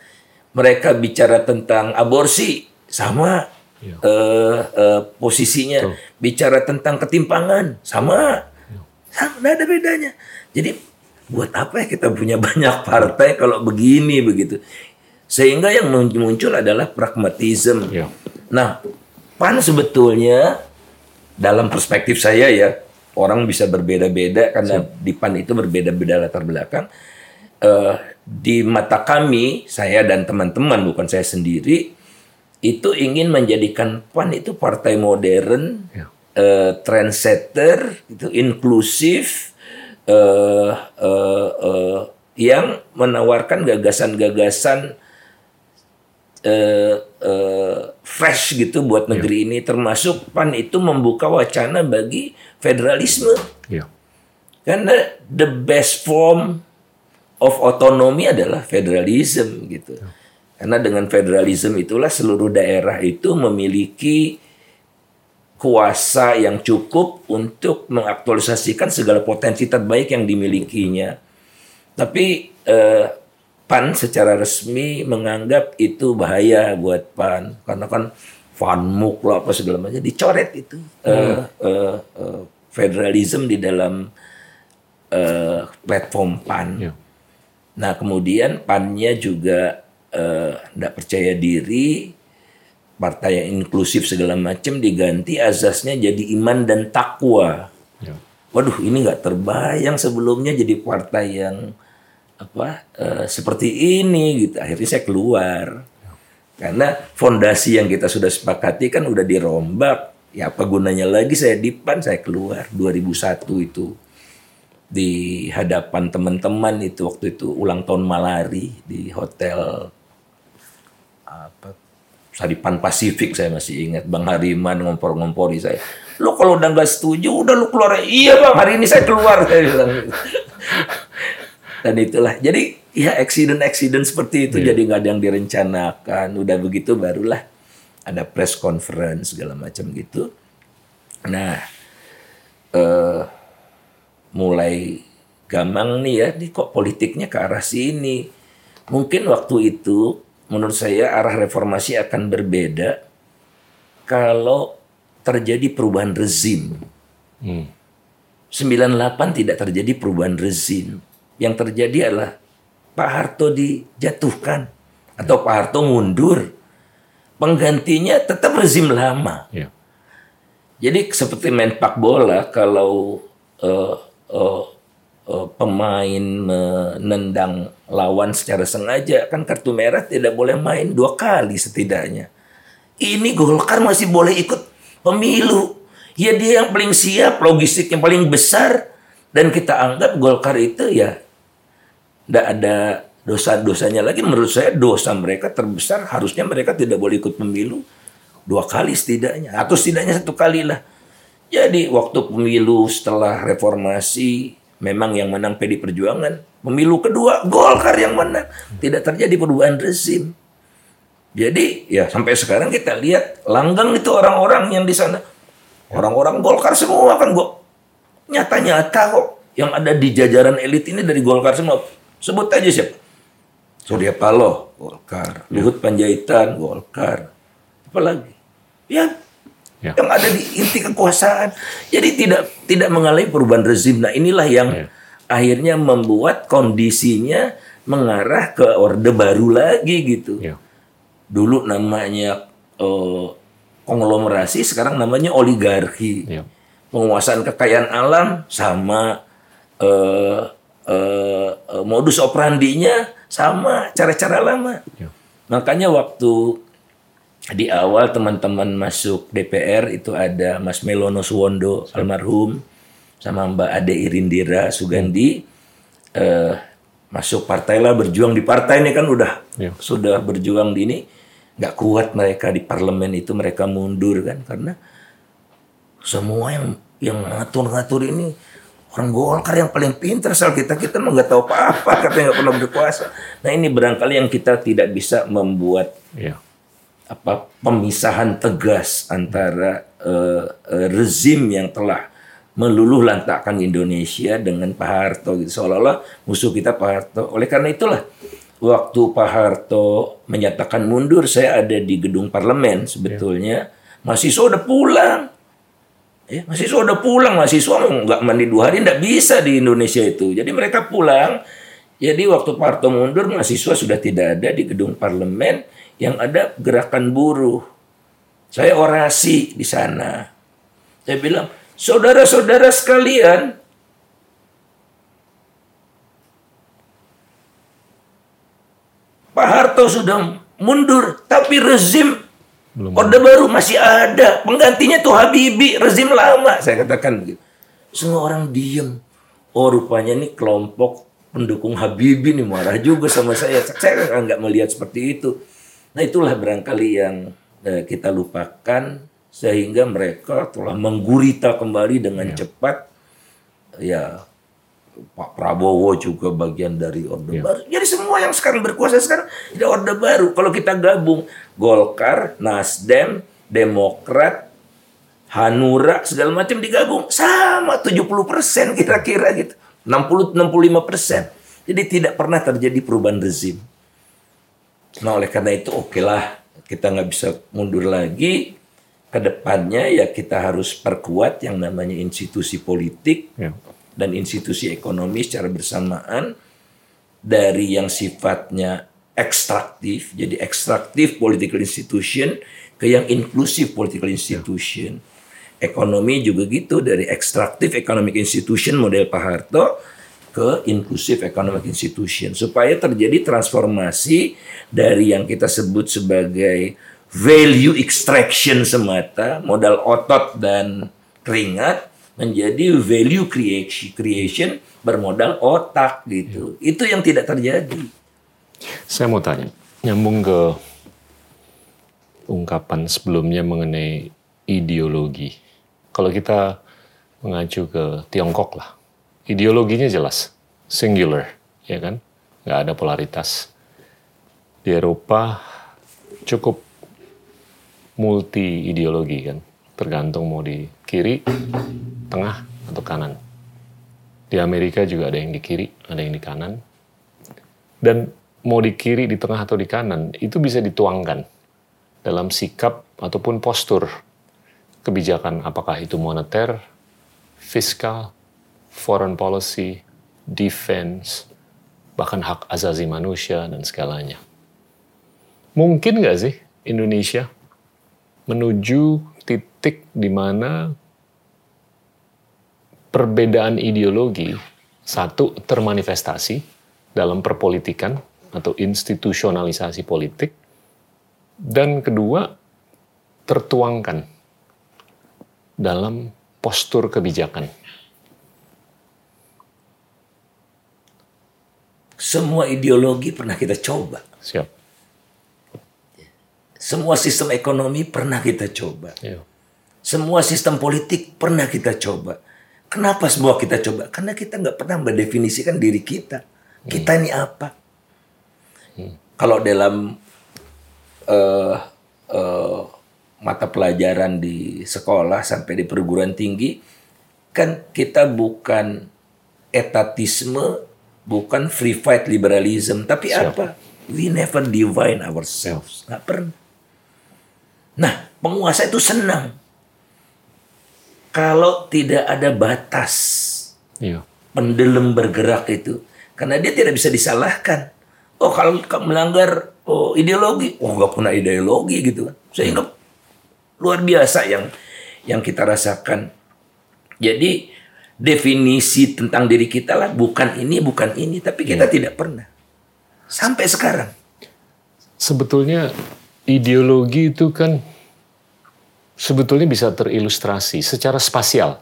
Mereka bicara tentang aborsi sama Iya. eh, eh, posisinya. Bicara tentang ketimpangan sama. Sama, nggak ada bedanya. Jadi buat apa ya kita punya banyak partai kalau begini begitu. Sehingga yang muncul adalah pragmatisme. Iya. Nah, PAN sebetulnya dalam perspektif saya ya, orang bisa berbeda-beda karena di PAN itu berbeda-beda latar belakang. Eh, di mata kami, saya dan teman-teman bukan saya sendiri, itu ingin menjadikan PAN itu partai modern, Ya. eh, trendsetter, itu inklusif, eh, eh, eh, yang menawarkan gagasan-gagasan eh, eh, fresh gitu buat negeri ini. Termasuk PAN itu membuka wacana bagi federalisme. Ya. karena the best form of otonomi adalah federalism gitu karena dengan federalism itulah seluruh daerah itu memiliki kuasa yang cukup untuk mengaktualisasikan segala potensi terbaik yang dimilikinya tapi eh, PAN secara resmi menganggap itu bahaya buat PAN karena kan fanmuk lah apa segala macam dicoret itu eh, eh, eh, federalism di dalam eh, platform PAN. Ya. Nah kemudian PAN-nya juga tidak percaya diri, partai yang inklusif segala macam diganti azasnya jadi iman dan takwa. Ya. waduh ini nggak terbayang sebelumnya jadi partai yang apa eh, seperti ini gitu. Akhirnya saya keluar. Karena fondasi yang kita sudah sepakati kan udah dirombak. Ya apa gunanya lagi saya di PAN saya keluar 2001 itu. Di hadapan teman-teman itu waktu itu ulang tahun Malari di hotel apa? Saripan Pasifik saya masih ingat. Bang Hariman ngompor-ngompori saya. Lo kalau udah nggak setuju udah lu keluar. Iya bang. Hari ini saya keluar saya bilang. Dan itulah. Jadi ya accident-accident seperti itu jadi nggak ada yang direncanakan. Udah begitu barulah ada press conference segala macam gitu. Nah eh mulai gamang nih ya, ini kok politiknya ke arah sini. Mungkin waktu itu menurut saya arah reformasi akan berbeda kalau terjadi perubahan rezim. Hmm. 98 tidak terjadi perubahan rezim. Yang terjadi adalah Pak Harto dijatuhkan atau Pak Harto mundur. Penggantinya tetap rezim lama. Ya. Jadi seperti main pak bola kalau eh, eh, eh, pemain menendang lawan secara sengaja kan kartu merah tidak boleh main dua kali setidaknya. Ini Golkar masih boleh ikut pemilu. Ya dia yang paling siap, logistik yang paling besar dan kita anggap Golkar itu ya tidak ada dosa-dosanya lagi. Menurut saya dosa mereka terbesar harusnya mereka tidak boleh ikut pemilu dua kali setidaknya atau setidaknya satu kali lah. Jadi waktu pemilu setelah reformasi memang yang menang PD Perjuangan. Pemilu kedua Golkar yang menang. Tidak terjadi perubahan rezim. Jadi ya sampai sekarang kita lihat langgang itu orang-orang yang di sana. Orang-orang Golkar semua kan gua nyata-nyata kok yang ada di jajaran elit ini dari Golkar semua. Sebut aja siapa? Surya Paloh, Golkar. Luhut Panjaitan, Golkar. Apalagi? Ya, Ya. yang ada di inti kekuasaan. Jadi tidak tidak mengalami perubahan rezim. Nah inilah yang Ya. akhirnya membuat kondisinya mengarah ke orde baru lagi gitu. Ya. Dulu namanya eh, konglomerasi, sekarang namanya oligarki. Ya. Penguasaan kekayaan alam sama eh, eh, eh, modus operandinya sama cara-cara lama. Ya. Makanya waktu di awal teman-teman masuk DPR itu ada Mas Melono Suwondo almarhum sama Mbak Ade Irindira Sugandi eh, masuk partai lah berjuang di partai ini kan udah Ya. sudah berjuang di ini nggak kuat mereka di parlemen itu mereka mundur kan karena semua yang yang ngatur-ngatur ini orang Golkar yang paling pintar soal kita kita mah nggak tahu apa-apa katanya nggak pernah berkuasa. Nah ini barangkali yang kita tidak bisa membuat Ya. Apa pemisahan tegas antara eh, rezim yang telah meluluh lantakkan Indonesia dengan Pak Harto gitu seolah-olah musuh kita Pak Harto. Oleh karena itulah waktu Pak Harto menyatakan mundur saya ada di gedung parlemen sebetulnya mahasiswa udah pulang. Ya, mahasiswa udah pulang, mahasiswa nggak mandi dua hari nggak bisa di Indonesia itu. Jadi mereka pulang. Jadi waktu Pak Harto mundur, mahasiswa sudah tidak ada di gedung parlemen, yang ada gerakan buruh. Saya orasi di sana. Saya bilang, saudara-saudara sekalian, Pak Harto sudah mundur, tapi rezim Belum. Orde Baru masih ada. Penggantinya tuh Habibie, rezim lama. Saya katakan begitu. Semua orang diem. Oh rupanya nih kelompok pendukung Habibie nih marah juga sama saya. Saya nggak melihat seperti itu. Nah itulah barangkali yang eh, kita lupakan sehingga mereka telah menggurita kembali dengan cepat. Ya Pak Prabowo juga bagian dari Orde Baru. Jadi semua yang sekarang berkuasa sekarang ada Orde Baru. Kalau kita gabung Golkar, Nasdem, Demokrat, Hanura segala macam digabung sama 70% kira-kira gitu. 60 65 persen. Jadi tidak pernah terjadi perubahan rezim. Nah oleh karena itu oke lah kita nggak bisa mundur lagi. Ke depannya ya kita harus perkuat yang namanya institusi politik Ya. dan institusi ekonomi secara bersamaan dari yang sifatnya ekstraktif, jadi ekstraktif political institution ke yang inklusif political institution. Ekonomi juga gitu dari ekstraktif economic institution model Pak Harto ke inklusif economic institution supaya terjadi transformasi dari yang kita sebut sebagai value extraction semata, modal otot dan keringat menjadi value creation creation bermodal otak gitu. Itu yang tidak terjadi. Saya mau tanya, nyambung ke ungkapan sebelumnya mengenai ideologi. Kalau kita mengacu ke Tiongkok lah, ideologinya jelas, singular, ya kan? Nggak ada polaritas. Di Eropa cukup multi ideologi kan, tergantung mau di kiri, tengah, atau kanan. Di Amerika juga ada yang di kiri, ada yang di kanan. Dan mau di kiri, di tengah, atau di kanan, itu bisa dituangkan dalam sikap ataupun postur kebijakan apakah itu moneter, fiskal, foreign policy, defense, bahkan hak asasi manusia dan segalanya. Mungkin nggak sih Indonesia menuju titik di mana perbedaan ideologi satu termanifestasi dalam perpolitikan atau institusionalisasi politik dan kedua tertuangkan dalam postur kebijakan. Semua ideologi pernah kita coba. Siap. Semua sistem ekonomi pernah kita coba. Iya. Semua sistem politik pernah kita coba. Kenapa semua kita coba? Karena kita nggak pernah mendefinisikan diri kita. Kita ini apa? Kalau dalam eh, eh, mata pelajaran di sekolah sampai di perguruan tinggi, kan kita bukan etatisme, bukan free fight liberalism, tapi apa? We never divine ourselves. Nggak pernah. Nah, penguasa itu senang kalau tidak ada batas Iya. pendelem bergerak itu karena dia tidak bisa disalahkan oh kalau melanggar oh ideologi oh nggak punya ideologi gitu kan sehingga luar biasa yang yang kita rasakan jadi definisi tentang diri kita lah bukan ini bukan ini tapi kita tidak pernah sampai sekarang Sebetulnya ideologi itu kan sebetulnya bisa terilustrasi secara spasial.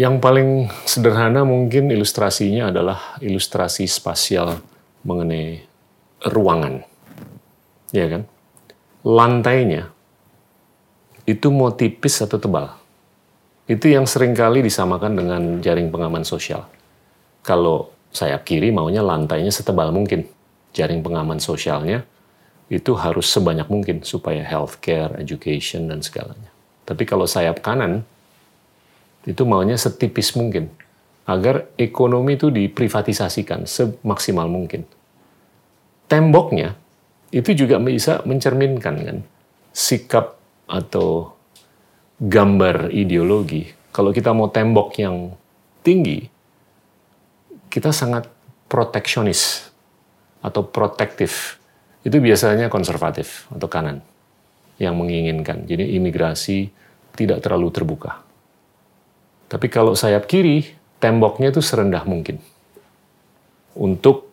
Yang paling sederhana mungkin ilustrasinya adalah ilustrasi spasial mengenai ruangan. Ya kan? Lantainya itu mau tipis atau tebal. Itu yang sering kali disamakan dengan jaring pengaman sosial. Kalau sayap kiri maunya lantainya setebal mungkin. Jaring pengaman sosialnya itu harus sebanyak mungkin supaya healthcare, education, dan segalanya. Tapi kalau sayap kanan, itu maunya setipis mungkin. Agar ekonomi itu diprivatisasikan semaksimal mungkin. Temboknya itu juga bisa mencerminkan kan sikap atau gambar ideologi. Kalau kita mau tembok yang tinggi, kita sangat proteksionis atau protektif. Itu biasanya konservatif atau kanan yang menginginkan. Jadi imigrasi tidak terlalu terbuka. Tapi kalau sayap kiri, temboknya itu serendah mungkin. Untuk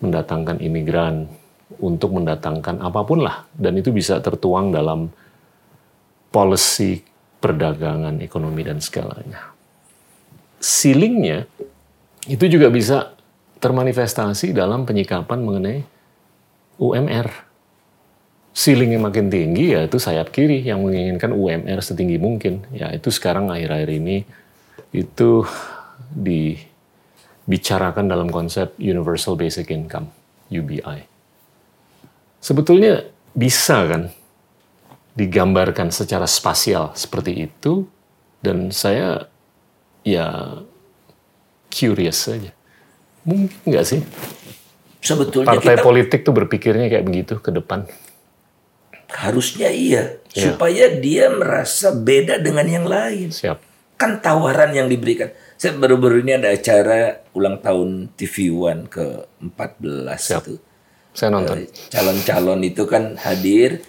mendatangkan imigran, untuk mendatangkan apa pun lah. Dan itu bisa tertuang dalam policy perdagangan, ekonomi, dan segalanya. Ceilingnya itu juga bisa termanifestasi dalam penyikapan mengenai UMR. Ceilingnya makin tinggi ya itu sayap kiri yang menginginkan UMR setinggi mungkin. Ya itu sekarang akhir-akhir ini itu dibicarakan dalam konsep Universal Basic Income, UBI. Sebetulnya bisa kan digambarkan secara spasial seperti itu dan saya ya curious saja. Mungkin nggak sih? Sebetulnya Partai kita politik tuh berpikirnya kayak begitu ke depan. harusnya iya Iya. supaya dia merasa beda dengan yang lain. Siap. Kan tawaran yang diberikan. Saya baru-baru ini ada acara ulang tahun TV One ke 14 Siap. itu. Saya nonton. Eh, Calon-calon itu kan hadir.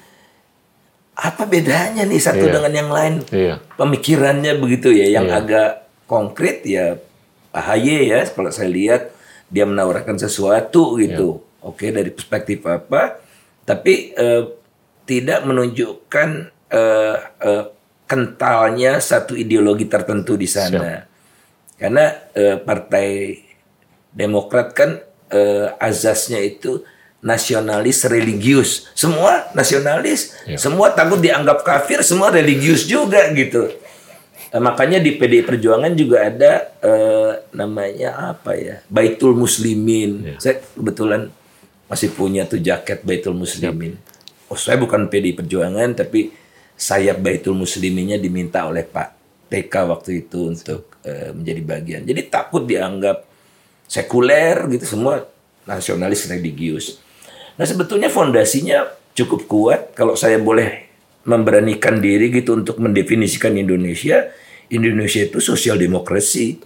Apa bedanya nih satu Iya. dengan yang lain? Iya. Pemikirannya begitu ya, yang Iya. agak konkret ya AHY ya kalau saya lihat dia menawarkan sesuatu gitu. Iya. Oke dari perspektif apa? Tapi eh, tidak menunjukkan eh, eh, kentalnya satu ideologi tertentu di sana. Karena eh, partai Demokrat kan eh, azasnya itu nasionalis religius. Semua nasionalis, Ya. semua takut dianggap kafir, semua religius juga gitu. Eh, makanya di PDI Perjuangan juga ada eh, namanya apa ya? Baitul Muslimin. Saya kebetulan masih punya tuh jaket Baitul Muslimin. Oh, saya bukan PDI Perjuangan tapi sayap Baitul Musliminnya diminta oleh Pak TK waktu itu untuk eh, menjadi bagian. Jadi takut dianggap sekuler gitu semua nasionalis religius. Nah sebetulnya fondasinya cukup kuat kalau saya boleh memberanikan diri gitu untuk mendefinisikan Indonesia. Indonesia itu sosial demokrasi,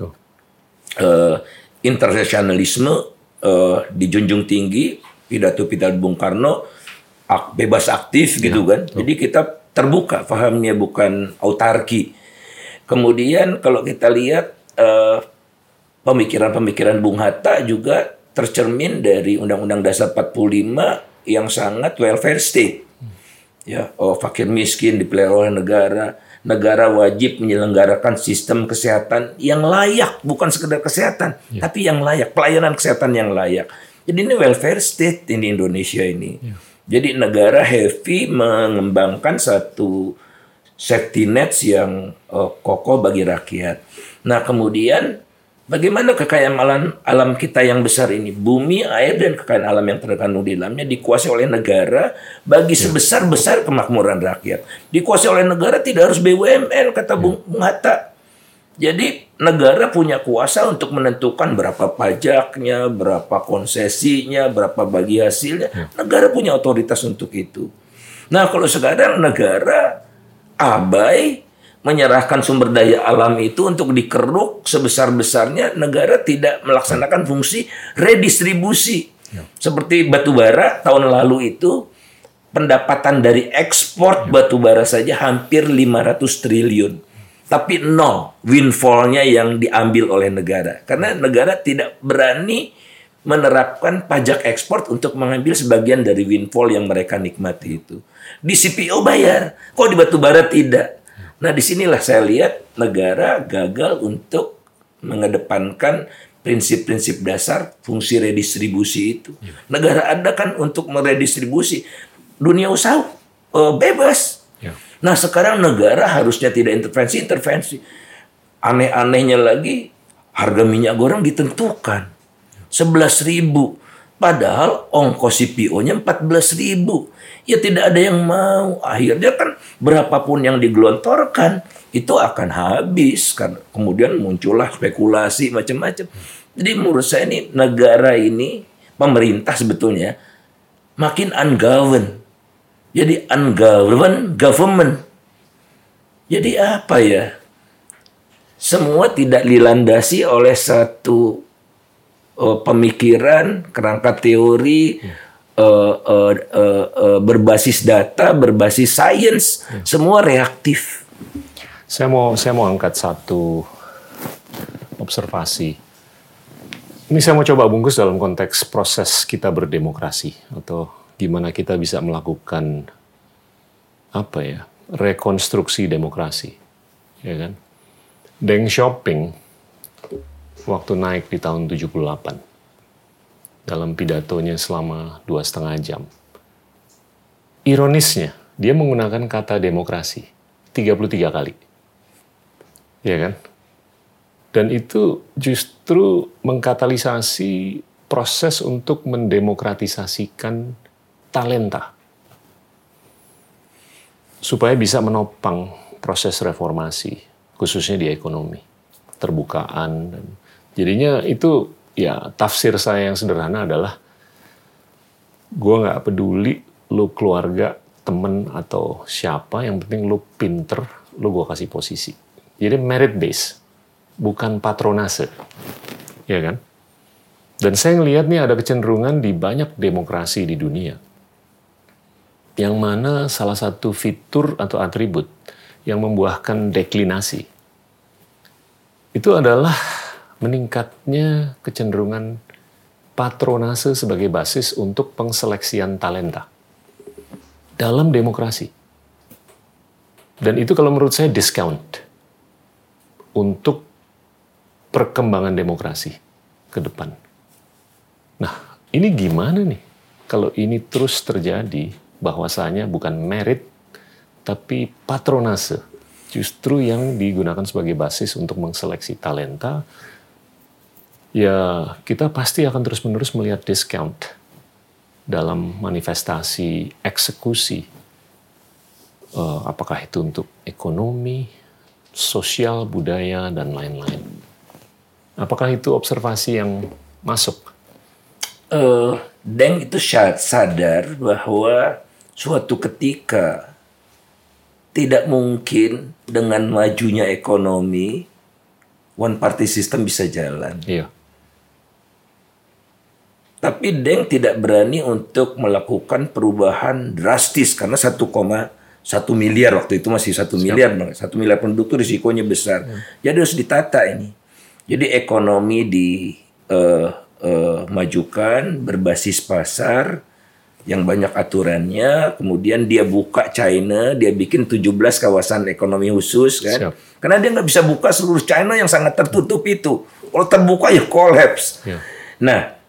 eh, internasionalisme eh, dijunjung tinggi, pidato-pidato Bung Karno ak- bebas aktif gitu kan. Jadi kita terbuka, pahamnya bukan autarki. Kemudian kalau kita lihat eh, pemikiran-pemikiran Bung Hatta juga tercermin dari Undang-Undang Dasar 45 yang sangat welfare state. Ya, oh, fakir miskin dipelihara oleh negara. Negara wajib menyelenggarakan sistem kesehatan yang layak, bukan sekedar kesehatan, tapi yang layak, pelayanan kesehatan yang layak. Jadi ini welfare state ini Indonesia ini. Jadi negara heavy mengembangkan satu safety nets yang eh, kokoh bagi rakyat. Nah kemudian bagaimana kekayaan alam, alam kita yang besar ini, bumi, air dan kekayaan alam yang terkandung di dalamnya dikuasai oleh negara bagi sebesar besar kemakmuran rakyat. Dikuasai oleh negara tidak harus BUMN kata Bung Bung Hatta. Jadi negara punya kuasa untuk menentukan berapa pajaknya, berapa konsesinya, berapa bagi hasilnya. Negara punya otoritas untuk itu. Nah kalau sekarang negara abai menyerahkan sumber daya alam itu untuk dikeruk sebesar-besarnya, negara tidak melaksanakan fungsi redistribusi. Seperti batu bara tahun lalu itu pendapatan dari ekspor batu bara saja hampir 500 triliun. Tapi nol windfall-nya yang diambil oleh negara. Karena negara tidak berani menerapkan pajak ekspor untuk mengambil sebagian dari windfall yang mereka nikmati itu. Di CPO bayar, kok di batu bara tidak. Nah di sinilah saya lihat negara gagal untuk mengedepankan prinsip-prinsip dasar fungsi redistribusi itu. Negara ada kan untuk meredistribusi dunia usaha eh, bebas. Ya. Nah sekarang negara harusnya tidak intervensi, intervensi. Aneh-anehnya lagi harga minyak goreng ditentukan 11.000 ribu. Padahal ongkos CPO-nya 14.000 ribu. Ya tidak ada yang mau. Akhirnya kan berapapun yang digelontorkan itu akan habis. Kan. Kemudian muncullah spekulasi macam-macam. Jadi menurut saya ini negara ini pemerintah sebetulnya makin ungoverned. Jadi ungoverned government. Jadi apa ya? Semua tidak dilandasi oleh satu eh, pemikiran, kerangka teori, eh, eh, eh, eh, berbasis data, berbasis sains, semua reaktif. Saya mau saya mau angkat satu observasi. Ini saya mau coba bungkus dalam konteks proses kita berdemokrasi atau gimana kita bisa melakukan apa ya rekonstruksi demokrasi, ya kan? Deng Xiaoping waktu naik di tahun 78 dalam pidatonya selama dua setengah jam. Ironisnya, dia menggunakan kata demokrasi 33 kali. Ya kan? Dan itu justru mengkatalisasi proses untuk mendemokratisasikan talenta. Supaya bisa menopang proses reformasi, khususnya di ekonomi, terbukaan. Jadinya itu ya tafsir saya yang sederhana adalah gue nggak peduli lu keluarga temen atau siapa yang penting lu pinter lu gue kasih posisi. Jadi merit base bukan patronase. Ya kan? Dan saya ngelihat nih ada kecenderungan di banyak demokrasi di dunia. Yang mana salah satu fitur atau atribut yang membuahkan deklinasi itu adalah meningkatnya kecenderungan patronase sebagai basis untuk pengseleksian talenta dalam demokrasi. Dan itu kalau menurut saya discount untuk perkembangan demokrasi ke depan. Nah, ini gimana nih kalau ini terus terjadi bahwasanya bukan merit tapi patronase justru yang digunakan sebagai basis untuk mengseleksi talenta ya kita pasti akan terus-menerus melihat discount dalam manifestasi eksekusi. Uh, apakah itu untuk ekonomi, sosial, budaya, dan lain-lain. Apakah itu observasi yang masuk? Uh, Deng itu sadar bahwa suatu ketika tidak mungkin dengan majunya ekonomi one party system bisa jalan. Iya. Tapi Deng tidak berani untuk melakukan perubahan drastis karena 1,1 miliar waktu itu masih satu miliar, satu miliar penduduk itu risikonya besar. Hmm. Jadi harus ditata ini. Jadi ekonomi dimajukan uh, uh, berbasis pasar yang banyak aturannya, kemudian dia buka China, dia bikin 17 kawasan ekonomi khusus kan. Siap. Karena dia nggak bisa buka seluruh China yang sangat tertutup itu. Kalau terbuka ya collapse. Ya. Nah,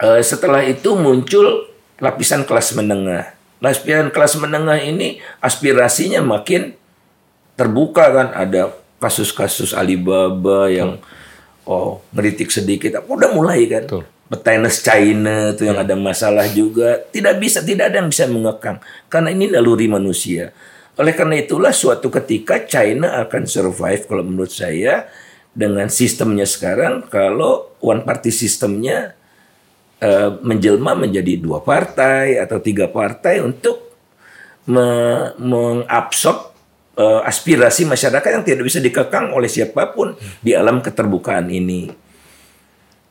Uh, setelah itu muncul lapisan kelas menengah. Lapisan kelas menengah ini aspirasinya makin terbuka kan. Ada kasus-kasus Alibaba yang oh ngeritik sedikit. Udah mulai kan. Betul. Petenis China itu yang ya. ada masalah juga. Tidak bisa, tidak ada yang bisa mengekang. Karena ini naluri manusia. Oleh karena itulah suatu ketika China akan survive kalau menurut saya dengan sistemnya sekarang kalau one party sistemnya uh, menjelma menjadi dua partai atau tiga partai untuk me mengabsorb uh, aspirasi masyarakat yang tidak bisa dikekang oleh siapa pun di alam keterbukaan ini.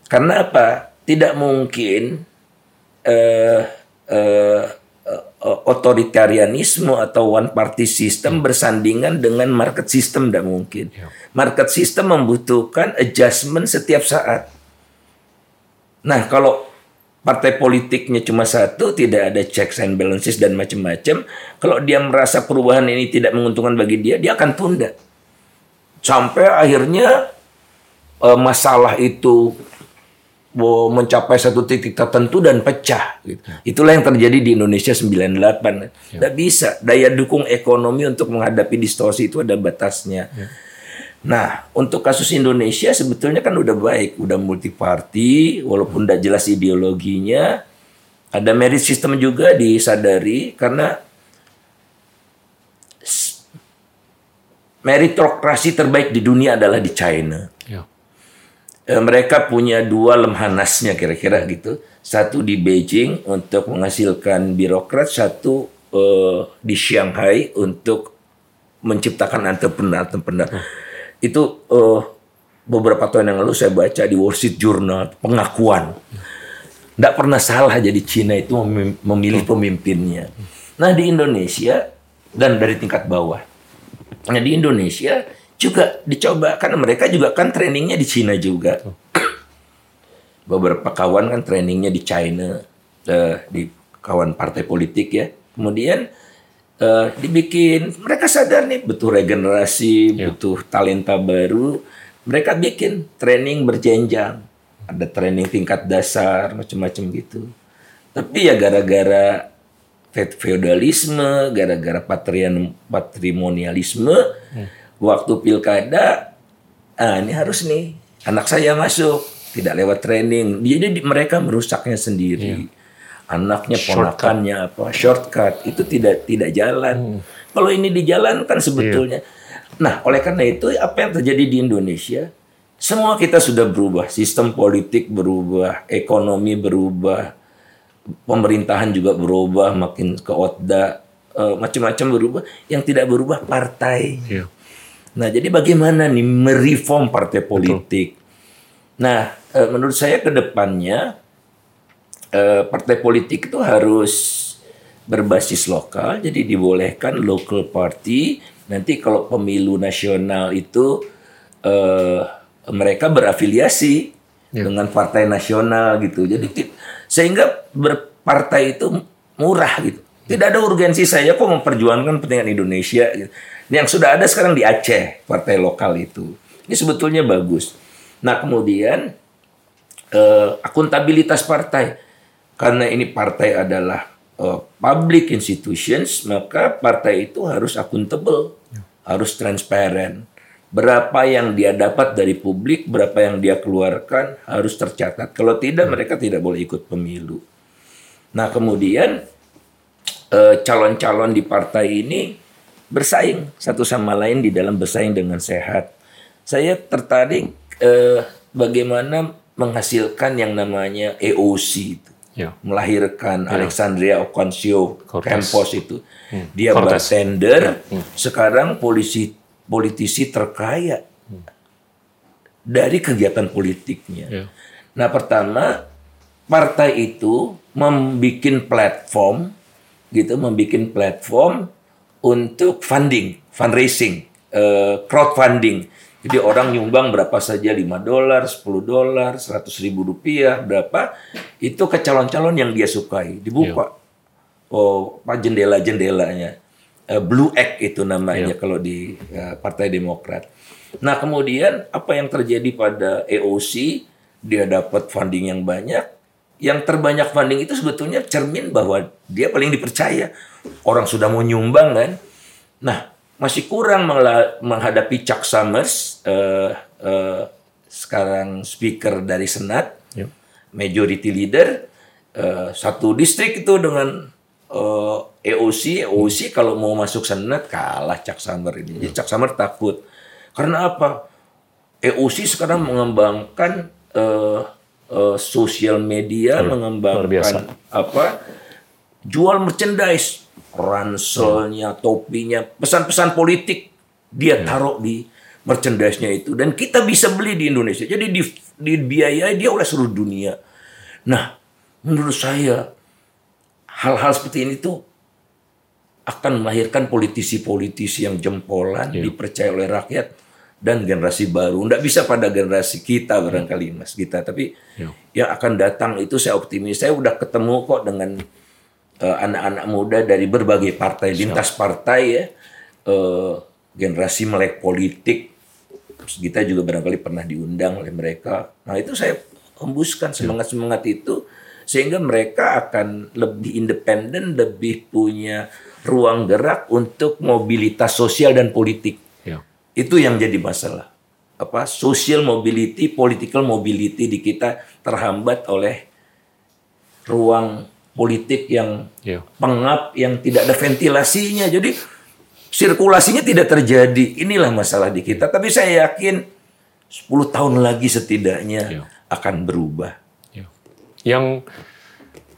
Karena apa? Tidak mungkin uh, uh, otoritarianisme atau one party system bersandingan dengan market system tidak mungkin. Ya. Market system membutuhkan adjustment setiap saat. Nah, kalau partai politiknya cuma satu, tidak ada checks and balances dan macam-macam. Kalau dia merasa perubahan ini tidak menguntungkan bagi dia, dia akan tunda. Sampai akhirnya uh, masalah itu uh, mencapai satu titik tertentu dan pecah. Gitu. Ya. Itulah yang terjadi di Indonesia 98. Ya. Tidak bisa. Daya dukung ekonomi untuk menghadapi distorsi itu ada batasnya. Ya. Nah, untuk kasus Indonesia sebetulnya kan udah baik, udah multi party, walaupun udah jelas ideologinya, ada merit system juga disadari karena meritokrasi terbaik di dunia adalah di China. Ya. E, mereka punya dua lemhanasnya kira-kira gitu. Satu di Beijing untuk menghasilkan birokrat, satu uh, di Shanghai untuk menciptakan entrepreneur-entrepreneur. Hmm itu uh, beberapa tahun yang lalu saya baca di Wall Street Journal pengakuan. Tidak pernah salah jadi Cina itu memilih pemimpinnya. Nah di Indonesia dan dari tingkat bawah. Nah di Indonesia juga dicoba karena mereka juga kan trainingnya di Cina juga. Beberapa kawan kan trainingnya di China, uh, di kawan partai politik ya. Kemudian uh, dibikin mereka sadar nih butuh regenerasi yeah. butuh talenta baru mereka bikin training berjenjang ada training tingkat dasar macam-macam gitu. Tapi ya gara-gara fe- feodalisme, gara-gara patrian patrimonialisme, waktu pilkada, ah ini harus nih anak saya masuk, tidak lewat training. Jadi di- mereka merusaknya sendiri. Anaknya, ponakannya apa, shortcut itu tidak tidak jalan. Kalau ini dijalankan sebetulnya. Nah, oleh karena itu apa yang terjadi di Indonesia? Semua kita sudah berubah, sistem politik berubah, ekonomi berubah, pemerintahan juga berubah, makin ke otda, eh, macam-macam berubah. Yang tidak berubah partai. Iya. Nah, jadi bagaimana nih mereform partai politik? Nah, eh, menurut saya ke depannya eh, partai politik itu harus berbasis lokal, jadi dibolehkan local party. Nanti kalau pemilu nasional itu eh, mereka berafiliasi dengan partai nasional gitu. Jadi sehingga berpartai itu murah gitu. Tidak ada urgensi saya kok memperjuangkan kepentingan Indonesia. Gitu. Yang sudah ada sekarang di Aceh partai lokal itu. Ini sebetulnya bagus. Nah kemudian eh, akuntabilitas partai karena ini partai adalah eh, public institutions maka partai itu harus akuntabel harus transparan berapa yang dia dapat dari publik berapa yang dia keluarkan harus tercatat. Kalau tidak mereka tidak boleh ikut pemilu. Nah kemudian eh, calon-calon di partai ini bersaing satu sama lain di dalam bersaing dengan sehat. Saya tertarik eh, bagaimana menghasilkan yang namanya EOC Ya. Melahirkan Alexandria Ocasio. Campos itu. Dia Cortez. bartender, sekarang polisi politisi terkaya dari kegiatan politiknya. Ya. Nah, pertama partai itu membuat platform gitu, membuat platform untuk funding, fundraising, eh, crowdfunding. Jadi orang nyumbang berapa saja 5 dolar, 10 dolar, 100 ribu rupiah, berapa itu ke calon-calon yang dia sukai, dibuka. Oh, apa jendela-jendelanya. Eh, Blue Act itu namanya kalau di eh, Partai Demokrat. Nah, kemudian apa yang terjadi pada EOC? Dia dapat funding yang banyak. Yang terbanyak funding itu sebetulnya cermin bahwa dia paling dipercaya. Orang sudah mau nyumbang kan. Nah, masih kurang menghadapi Chuck Summers, eh, eh, sekarang speaker dari Senat, Ya. majority leader, eh, satu distrik itu dengan eh, EOC, EOC kalau mau masuk Senat kalah Chuck Summer ini. Jadi Chuck Summer takut. Karena apa? EOC sekarang mengembangkan eh, eh, sosial media, Luar biasa. mengembangkan apa? Jual merchandise, ranselnya, topinya, pesan-pesan politik dia taruh di merchandise-nya itu dan kita bisa beli di Indonesia. Jadi di dibiayai dia oleh seluruh dunia. Nah, menurut saya hal-hal seperti ini tuh akan melahirkan politisi-politisi yang jempolan dipercaya oleh rakyat dan generasi baru. Nggak bisa pada generasi kita barangkali mas kita, tapi Ya. yang akan datang itu saya optimis. Saya udah ketemu kok dengan anak-anak muda dari berbagai partai, lintas partai ya, eh, generasi melek politik. Terus kita juga barangkali pernah diundang oleh mereka. Nah itu saya hembuskan semangat-semangat itu sehingga mereka akan lebih independen, lebih punya ruang gerak untuk mobilitas sosial dan politik. Ya. Itu yang jadi masalah. Apa social mobility, political mobility di kita terhambat oleh ruang politik yang Ya. pengap, yang tidak ada ventilasinya. Jadi sirkulasinya tidak terjadi. Inilah masalah di kita. Tapi saya yakin 10 tahun lagi setidaknya Ya. akan berubah. Ya. Yang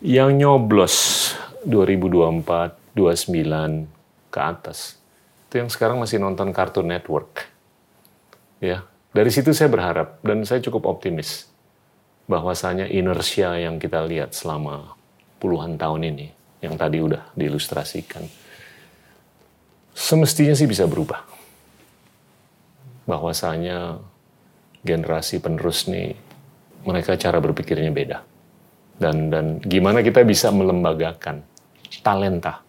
yang nyoblos 2024, 29 ke atas. Itu yang sekarang masih nonton Cartoon Network. Ya, dari situ saya berharap dan saya cukup optimis bahwasanya inersia yang kita lihat selama puluhan tahun ini yang tadi udah diilustrasikan semestinya sih bisa berubah. Bahwasanya generasi penerus nih mereka cara berpikirnya beda. Dan dan gimana kita bisa melembagakan talenta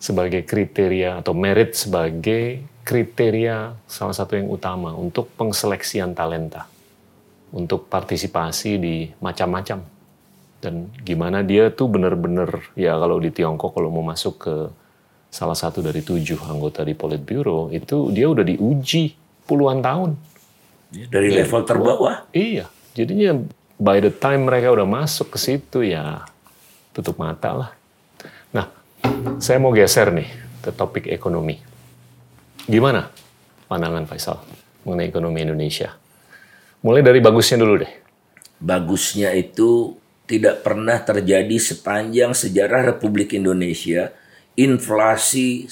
sebagai kriteria atau merit sebagai kriteria salah satu yang utama untuk pengseleksian talenta untuk partisipasi di macam-macam dan gimana dia tuh bener-bener ya kalau di Tiongkok kalau mau masuk ke salah satu dari tujuh anggota di Politburo itu dia udah diuji puluhan tahun Dari Ya, level terbawah. Iya, jadinya by the time mereka udah masuk ke situ ya tutup mata lah. Nah, saya mau geser nih ke topik ekonomi. Gimana pandangan Faisal mengenai ekonomi Indonesia? Mulai dari bagusnya dulu deh. Bagusnya itu tidak pernah terjadi sepanjang sejarah Republik Indonesia inflasi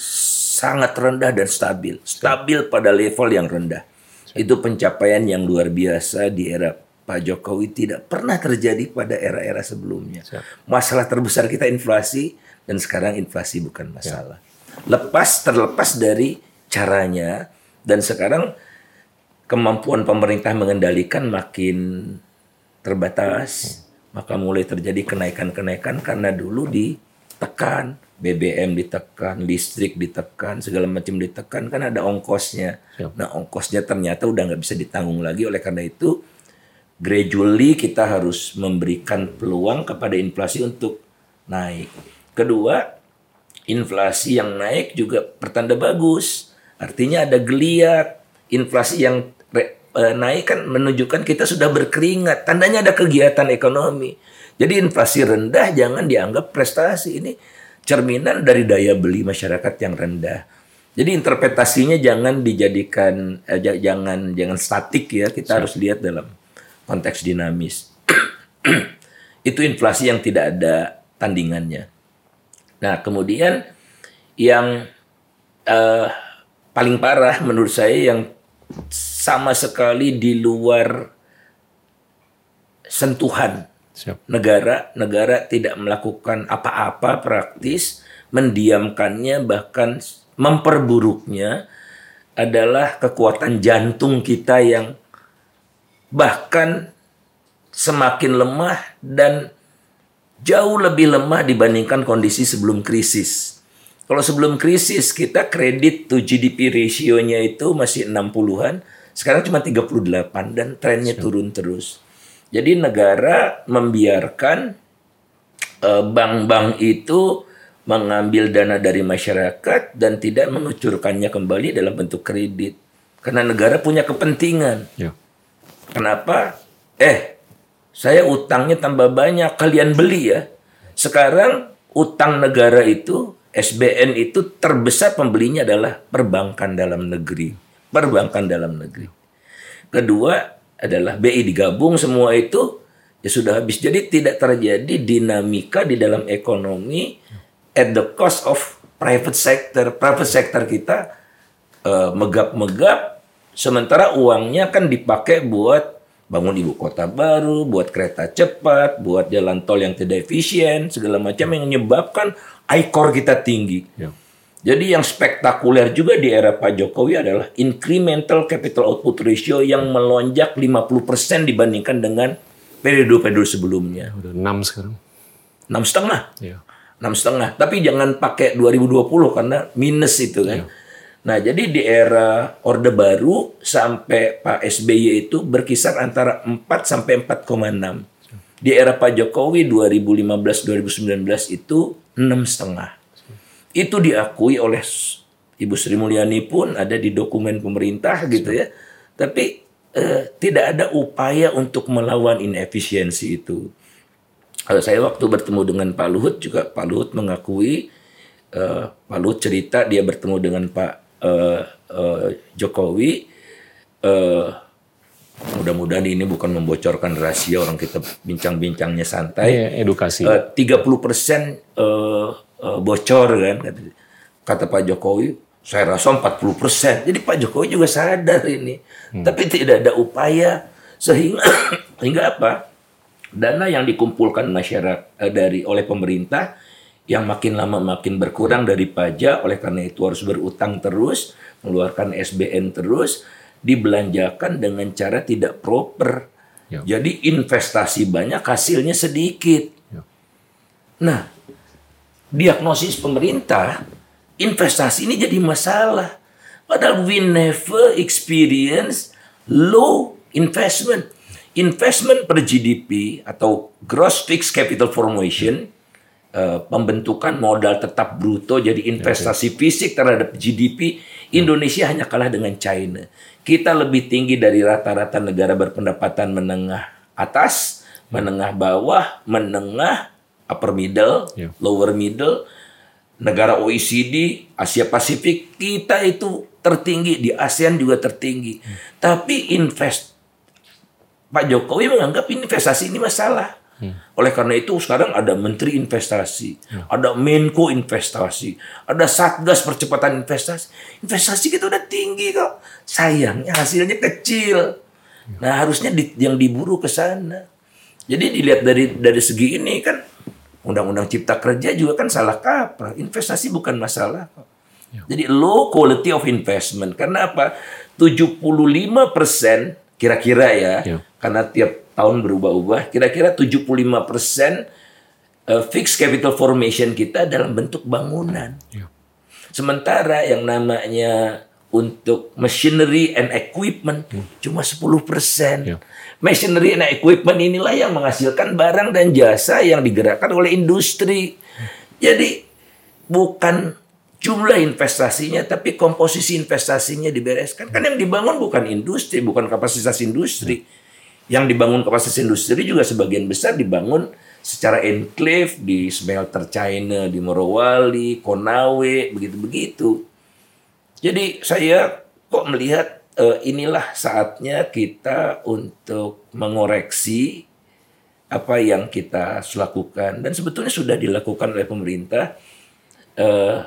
sangat rendah dan stabil. Stabil pada level yang rendah. Itu pencapaian yang luar biasa di era Pak Jokowi tidak pernah terjadi pada era-era sebelumnya. Masalah terbesar kita inflasi dan sekarang inflasi bukan masalah. Lepas terlepas dari caranya dan sekarang kemampuan pemerintah mengendalikan makin terbatas, maka mulai terjadi kenaikan-kenaikan karena dulu ditekan, BBM ditekan, listrik ditekan, segala macam ditekan kan ada ongkosnya. Siap. Nah ongkosnya ternyata udah nggak bisa ditanggung lagi oleh karena itu gradually kita harus memberikan peluang kepada inflasi untuk naik. Kedua, inflasi yang naik juga pertanda bagus. Artinya ada geliat. Inflasi yang re- eh, naik kan menunjukkan kita sudah berkeringat. Tandanya ada kegiatan ekonomi. Jadi inflasi rendah jangan dianggap prestasi. Ini cerminan dari daya beli masyarakat yang rendah. Jadi interpretasinya jangan dijadikan eh, jangan jangan statik ya. Kita harus lihat dalam konteks dinamis. Itu inflasi yang tidak ada tandingannya. Nah, kemudian yang eh, paling parah menurut saya yang sama sekali di luar sentuhan negara negara tidak melakukan apa-apa praktis mendiamkannya bahkan memperburuknya adalah kekuatan jantung kita yang bahkan semakin lemah dan jauh lebih lemah dibandingkan kondisi sebelum krisis. Kalau sebelum krisis kita kredit to GDP ratio-nya itu masih 60-an, sekarang cuma 38 dan trennya turun terus. Jadi negara membiarkan eh, bank-bank itu mengambil dana dari masyarakat dan tidak mengucurkannya kembali dalam bentuk kredit. Karena negara punya kepentingan. Ya. Kenapa? Eh, saya utangnya tambah banyak, kalian beli ya. Sekarang utang negara itu, SBN itu terbesar pembelinya adalah perbankan dalam negeri. Perbankan dalam negeri. Kedua adalah BI digabung semua itu ya sudah habis. Jadi tidak terjadi dinamika di dalam ekonomi at the cost of private sector. Private sector kita eh, megap-megap sementara uangnya kan dipakai buat bangun ibu kota baru, buat kereta cepat, buat jalan tol yang tidak efisien, segala macam yang menyebabkan ICOR kita tinggi. Ya. Jadi yang spektakuler juga di era Pak Jokowi adalah incremental capital output ratio yang melonjak 50% dibandingkan dengan periode-periode sebelumnya. Udah enam sekarang. Enam setengah Ya. enam setengah. Tapi jangan pakai 2020 karena minus itu kan. Nah jadi di era Orde Baru sampai Pak SBY itu berkisar antara 4 sampai 4,6. Di era Pak Jokowi 2015-2019 itu enam setengah. Itu diakui oleh Ibu Sri Mulyani pun ada di dokumen pemerintah gitu ya. Tapi eh, tidak ada upaya untuk melawan inefisiensi itu. Kalau saya waktu bertemu dengan Pak Luhut juga Pak Luhut mengakui eh, Pak Luhut cerita dia bertemu dengan Pak eh, eh, Jokowi eh, mudah-mudahan ini bukan membocorkan rahasia orang kita bincang-bincangnya santai. Ini edukasi. Eh, 30 persen eh, bocor kan kata, Pak Jokowi. Saya rasa 40 persen. Jadi Pak Jokowi juga sadar ini. Tapi tidak ada upaya sehingga sehingga apa? Dana yang dikumpulkan masyarakat dari oleh pemerintah yang makin lama makin berkurang dari pajak. Oleh karena itu harus berutang terus mengeluarkan SBN terus dibelanjakan dengan cara tidak proper. Ya. jadi investasi banyak hasilnya sedikit. Ya. nah diagnosis pemerintah investasi ini jadi masalah. Padahal we never experience low investment. Investment per GDP atau gross fixed capital formation eh, pembentukan modal tetap bruto jadi investasi fisik terhadap GDP Indonesia hanya kalah dengan China. Kita lebih tinggi dari rata-rata negara berpendapatan menengah atas, menengah bawah, menengah upper middle, Ya. lower middle, negara OECD, Asia Pasifik, kita itu tertinggi di ASEAN juga tertinggi. Tapi invest Pak Jokowi menganggap investasi ini masalah. Oleh karena itu sekarang ada Menteri Investasi, ada Menko Investasi, ada Satgas Percepatan Investasi. Investasi kita udah tinggi kok. Sayangnya hasilnya kecil. Nah harusnya di- yang diburu ke sana. Jadi dilihat dari dari segi ini kan Undang-Undang Cipta Kerja juga kan salah kaprah. Investasi bukan masalah kok. Jadi low quality of investment. Karena apa? 75 persen kira-kira ya, Ya. karena tiap tahun berubah-ubah, kira-kira 75 persen eh, fixed capital formation kita dalam bentuk bangunan. Ya. Sementara yang namanya untuk machinery and equipment cuma 10 persen. Ya. Machinery and equipment inilah yang menghasilkan barang dan jasa yang digerakkan oleh industri. Jadi bukan jumlah investasinya tapi komposisi investasinya dibereskan. Kan yang dibangun bukan industri, bukan kapasitas industri. Yang dibangun kapasitas industri juga sebagian besar dibangun secara enclave di smelter China di Morowali, Konawe, begitu-begitu. Jadi saya kok melihat eh, inilah saatnya kita untuk mengoreksi apa yang kita lakukan dan sebetulnya sudah dilakukan oleh pemerintah eh,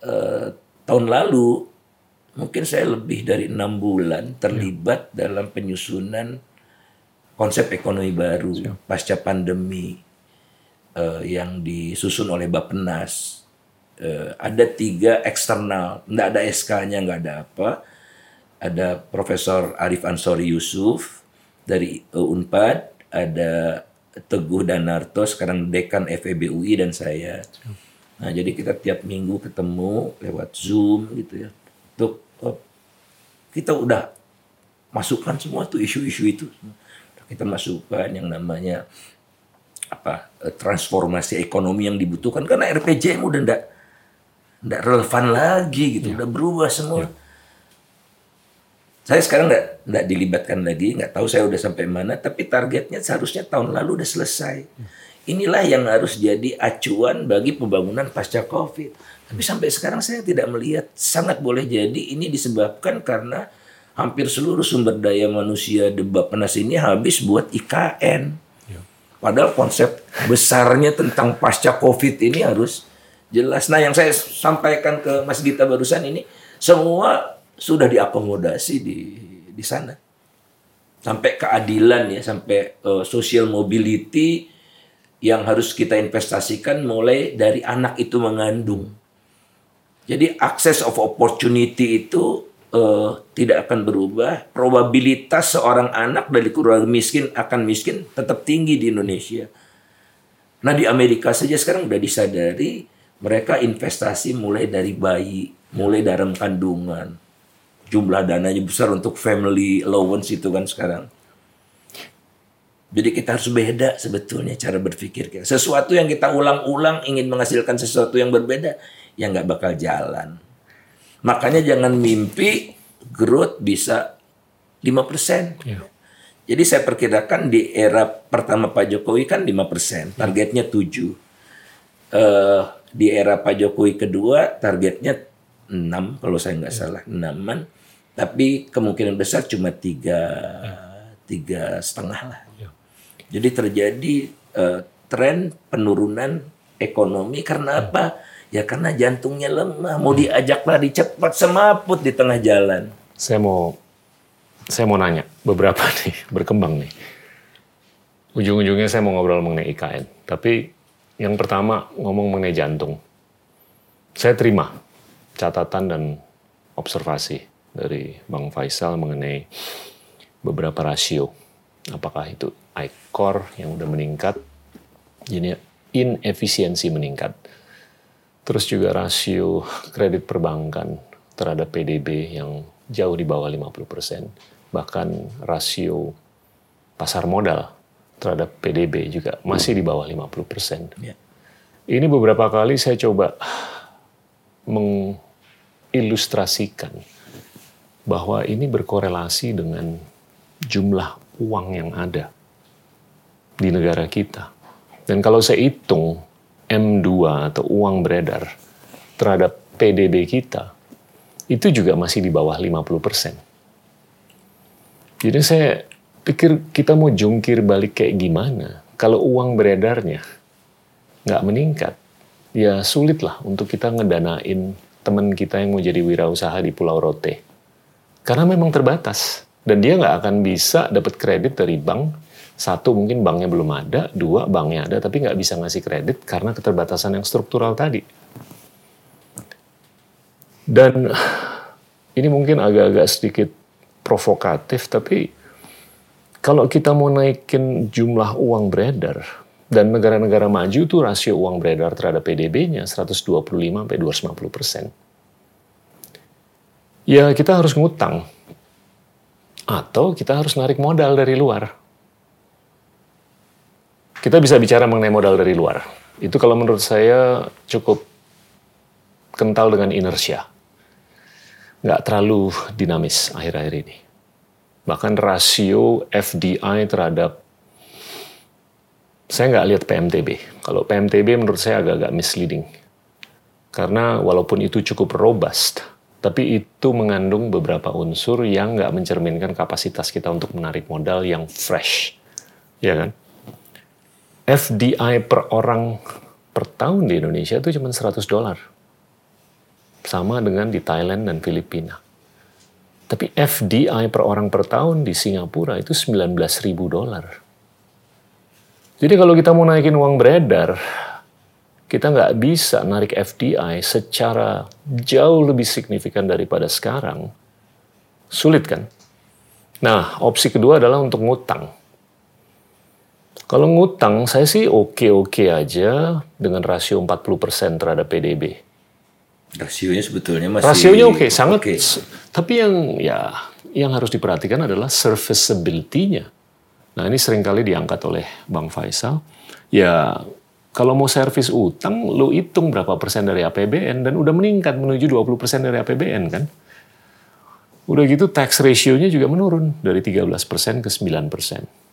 eh, tahun lalu mungkin saya lebih dari enam bulan terlibat dalam penyusunan konsep ekonomi baru pasca pandemi eh, yang disusun oleh Bappenas eh, ada tiga eksternal, nggak ada SK-nya, nggak ada apa. Ada Profesor Arif Ansori Yusuf dari eh, Unpad, ada Teguh Danarto, sekarang dekan FEB UI dan saya. Nah, jadi kita tiap minggu ketemu lewat Zoom gitu ya. Untuk eh, kita udah masukkan semua tuh isu-isu itu. Kita masukkan yang namanya apa eh, transformasi ekonomi yang dibutuhkan karena RPJM udah ndak ndak relevan lagi gitu, udah berubah semua. Saya sekarang nggak nggak dilibatkan lagi, nggak tahu saya udah sampai mana, tapi targetnya seharusnya tahun lalu udah selesai. Inilah yang harus jadi acuan bagi pembangunan pasca COVID. Tapi sampai sekarang saya tidak melihat sangat boleh jadi ini disebabkan karena hampir seluruh sumber daya manusia debat penas ini habis buat IKN. Padahal konsep besarnya tentang pasca COVID ini harus jelas. Nah, yang saya sampaikan ke Mas Gita barusan ini semua sudah diakomodasi di di sana. Sampai keadilan ya, sampai eh, social mobility yang harus kita investasikan mulai dari anak itu mengandung. Jadi access of opportunity itu eh, tidak akan berubah. Probabilitas seorang anak dari keluarga miskin akan miskin tetap tinggi di Indonesia. Nah di Amerika saja sekarang udah disadari mereka investasi mulai dari bayi, mulai dalam kandungan. Jumlah dananya besar untuk family allowance itu kan sekarang. Jadi kita harus beda sebetulnya cara berpikir. Sesuatu yang kita ulang-ulang ingin menghasilkan sesuatu yang berbeda, ya nggak bakal jalan. Makanya jangan mimpi growth bisa 5%. Ya. Jadi saya perkirakan di era pertama Pak Jokowi kan 5%, targetnya 7. Eh di era Pak Jokowi kedua targetnya 6 kalau saya nggak salah, 6 Tapi kemungkinan besar cuma tiga tiga setengah lah. Jadi terjadi eh, tren penurunan ekonomi karena apa? Ya karena jantungnya lemah, mau diajak lari cepat semaput di tengah jalan. Saya mau saya mau nanya beberapa nih berkembang nih. Ujung-ujungnya saya mau ngobrol mengenai IKN. Tapi yang pertama ngomong mengenai jantung. Saya terima catatan dan observasi dari Bang Faisal mengenai beberapa rasio. Apakah itu ICOR yang udah meningkat, jadi inefisiensi meningkat. Terus juga rasio kredit perbankan terhadap PDB yang jauh di bawah 50%. Bahkan rasio pasar modal terhadap PDB juga masih di bawah 50%. Ya. Ini beberapa kali saya coba mengilustrasikan bahwa ini berkorelasi dengan jumlah uang yang ada di negara kita. Dan kalau saya hitung M2 atau uang beredar terhadap PDB kita, itu juga masih di bawah 50 persen. Jadi saya pikir kita mau jungkir balik kayak gimana kalau uang beredarnya nggak meningkat, ya sulit lah untuk kita ngedanain teman kita yang mau jadi wirausaha di Pulau Rote. Karena memang terbatas. Dan dia nggak akan bisa dapat kredit dari bank. Satu, mungkin banknya belum ada. Dua, banknya ada tapi nggak bisa ngasih kredit karena keterbatasan yang struktural tadi. Dan ini mungkin agak-agak sedikit provokatif, tapi kalau kita mau naikin jumlah uang beredar, dan negara-negara maju itu rasio uang beredar terhadap PDB-nya 125 sampai 250 persen. Ya kita harus ngutang. Atau kita harus narik modal dari luar. Kita bisa bicara mengenai modal dari luar. Itu kalau menurut saya cukup kental dengan inersia. Nggak terlalu dinamis akhir-akhir ini. Bahkan rasio FDI terhadap saya nggak lihat PMTB. Kalau PMTB menurut saya agak-agak misleading. Karena walaupun itu cukup robust, tapi itu mengandung beberapa unsur yang nggak mencerminkan kapasitas kita untuk menarik modal yang fresh. Ya kan? FDI per orang per tahun di Indonesia itu cuma 100 dolar. Sama dengan di Thailand dan Filipina. Tapi FDI per orang per tahun di Singapura itu 19 ribu dolar. Jadi kalau kita mau naikin uang beredar, kita nggak bisa narik FDI secara jauh lebih signifikan daripada sekarang. Sulit kan? Nah, opsi kedua adalah untuk ngutang. Kalau ngutang, saya sih oke-oke aja dengan rasio 40% terhadap PDB. Rasionya sebetulnya masih Rasionya oke, sangat. oke. Tapi yang ya yang harus diperhatikan adalah serviceability-nya. Nah ini sering kali diangkat oleh Bang Faisal. Ya kalau mau servis utang, lu hitung berapa persen dari APBN dan udah meningkat menuju 20 persen dari APBN kan. Udah gitu tax ratio-nya juga menurun dari 13 persen ke 9 persen.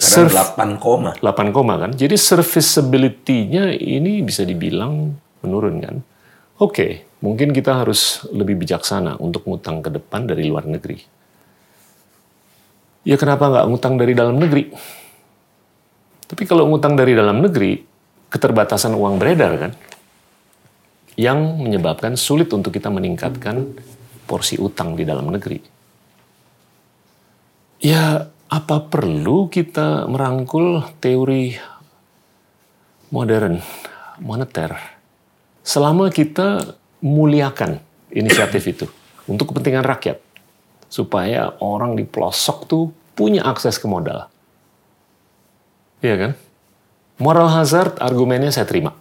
Serv- 8 koma. 8 koma kan. Jadi serviceability-nya ini bisa dibilang menurun kan. Oke, mungkin kita harus lebih bijaksana untuk ngutang ke depan dari luar negeri. Ya kenapa nggak ngutang dari dalam negeri? Tapi kalau ngutang dari dalam negeri, keterbatasan uang beredar kan, yang menyebabkan sulit untuk kita meningkatkan porsi utang di dalam negeri. Ya, apa perlu kita merangkul teori modern moneter selama kita muliakan inisiatif itu untuk kepentingan rakyat supaya orang di pelosok tuh punya akses ke modal. Iya kan? Moral hazard argumennya saya terima.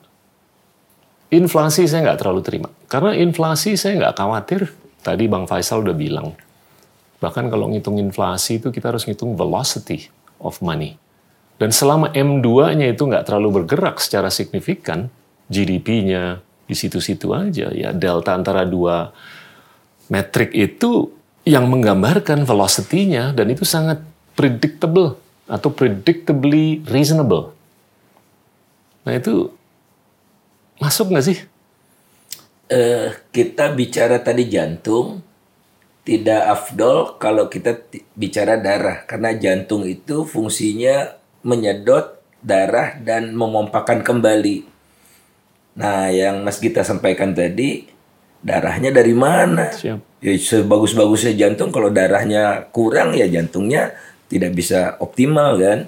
Inflasi saya nggak terlalu terima. Karena inflasi saya nggak khawatir. Tadi Bang Faisal udah bilang. Bahkan kalau ngitung inflasi itu kita harus ngitung velocity of money. Dan selama M2-nya itu nggak terlalu bergerak secara signifikan, GDP-nya di situ-situ aja, ya delta antara dua metrik itu yang menggambarkan velocity-nya dan itu sangat predictable atau predictably reasonable. Nah itu masuk nggak sih? Eh, kita bicara tadi jantung, tidak afdol kalau kita bicara darah. Karena jantung itu fungsinya menyedot darah dan memompakan kembali. Nah, yang Mas Gita sampaikan tadi, darahnya dari mana? Siap. Ya sebagus-bagusnya jantung kalau darahnya kurang ya jantungnya tidak bisa optimal kan.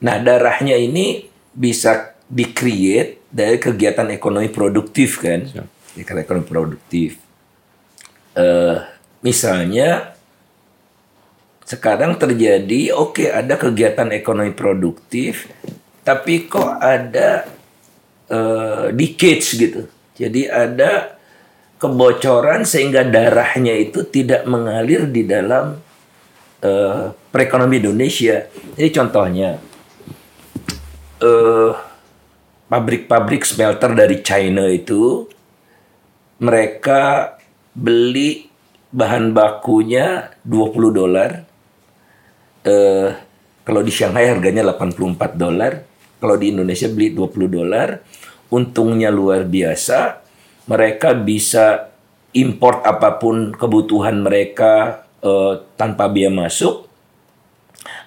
Nah, darahnya ini bisa di-create dari kegiatan ekonomi produktif kan. Kegiatan ekonomi produktif. Eh, misalnya sekarang terjadi oke ada kegiatan ekonomi produktif tapi kok ada eh, leakage gitu. Jadi ada kebocoran sehingga darahnya itu tidak mengalir di dalam eh, perekonomian Indonesia. Jadi contohnya eh, pabrik-pabrik smelter dari China itu mereka beli bahan bakunya 20 dolar. Eh, kalau di Shanghai harganya 84 dolar. Kalau di Indonesia beli 20 dolar. Untungnya luar biasa. Mereka bisa import apa pun kebutuhan mereka eh, tanpa biaya masuk.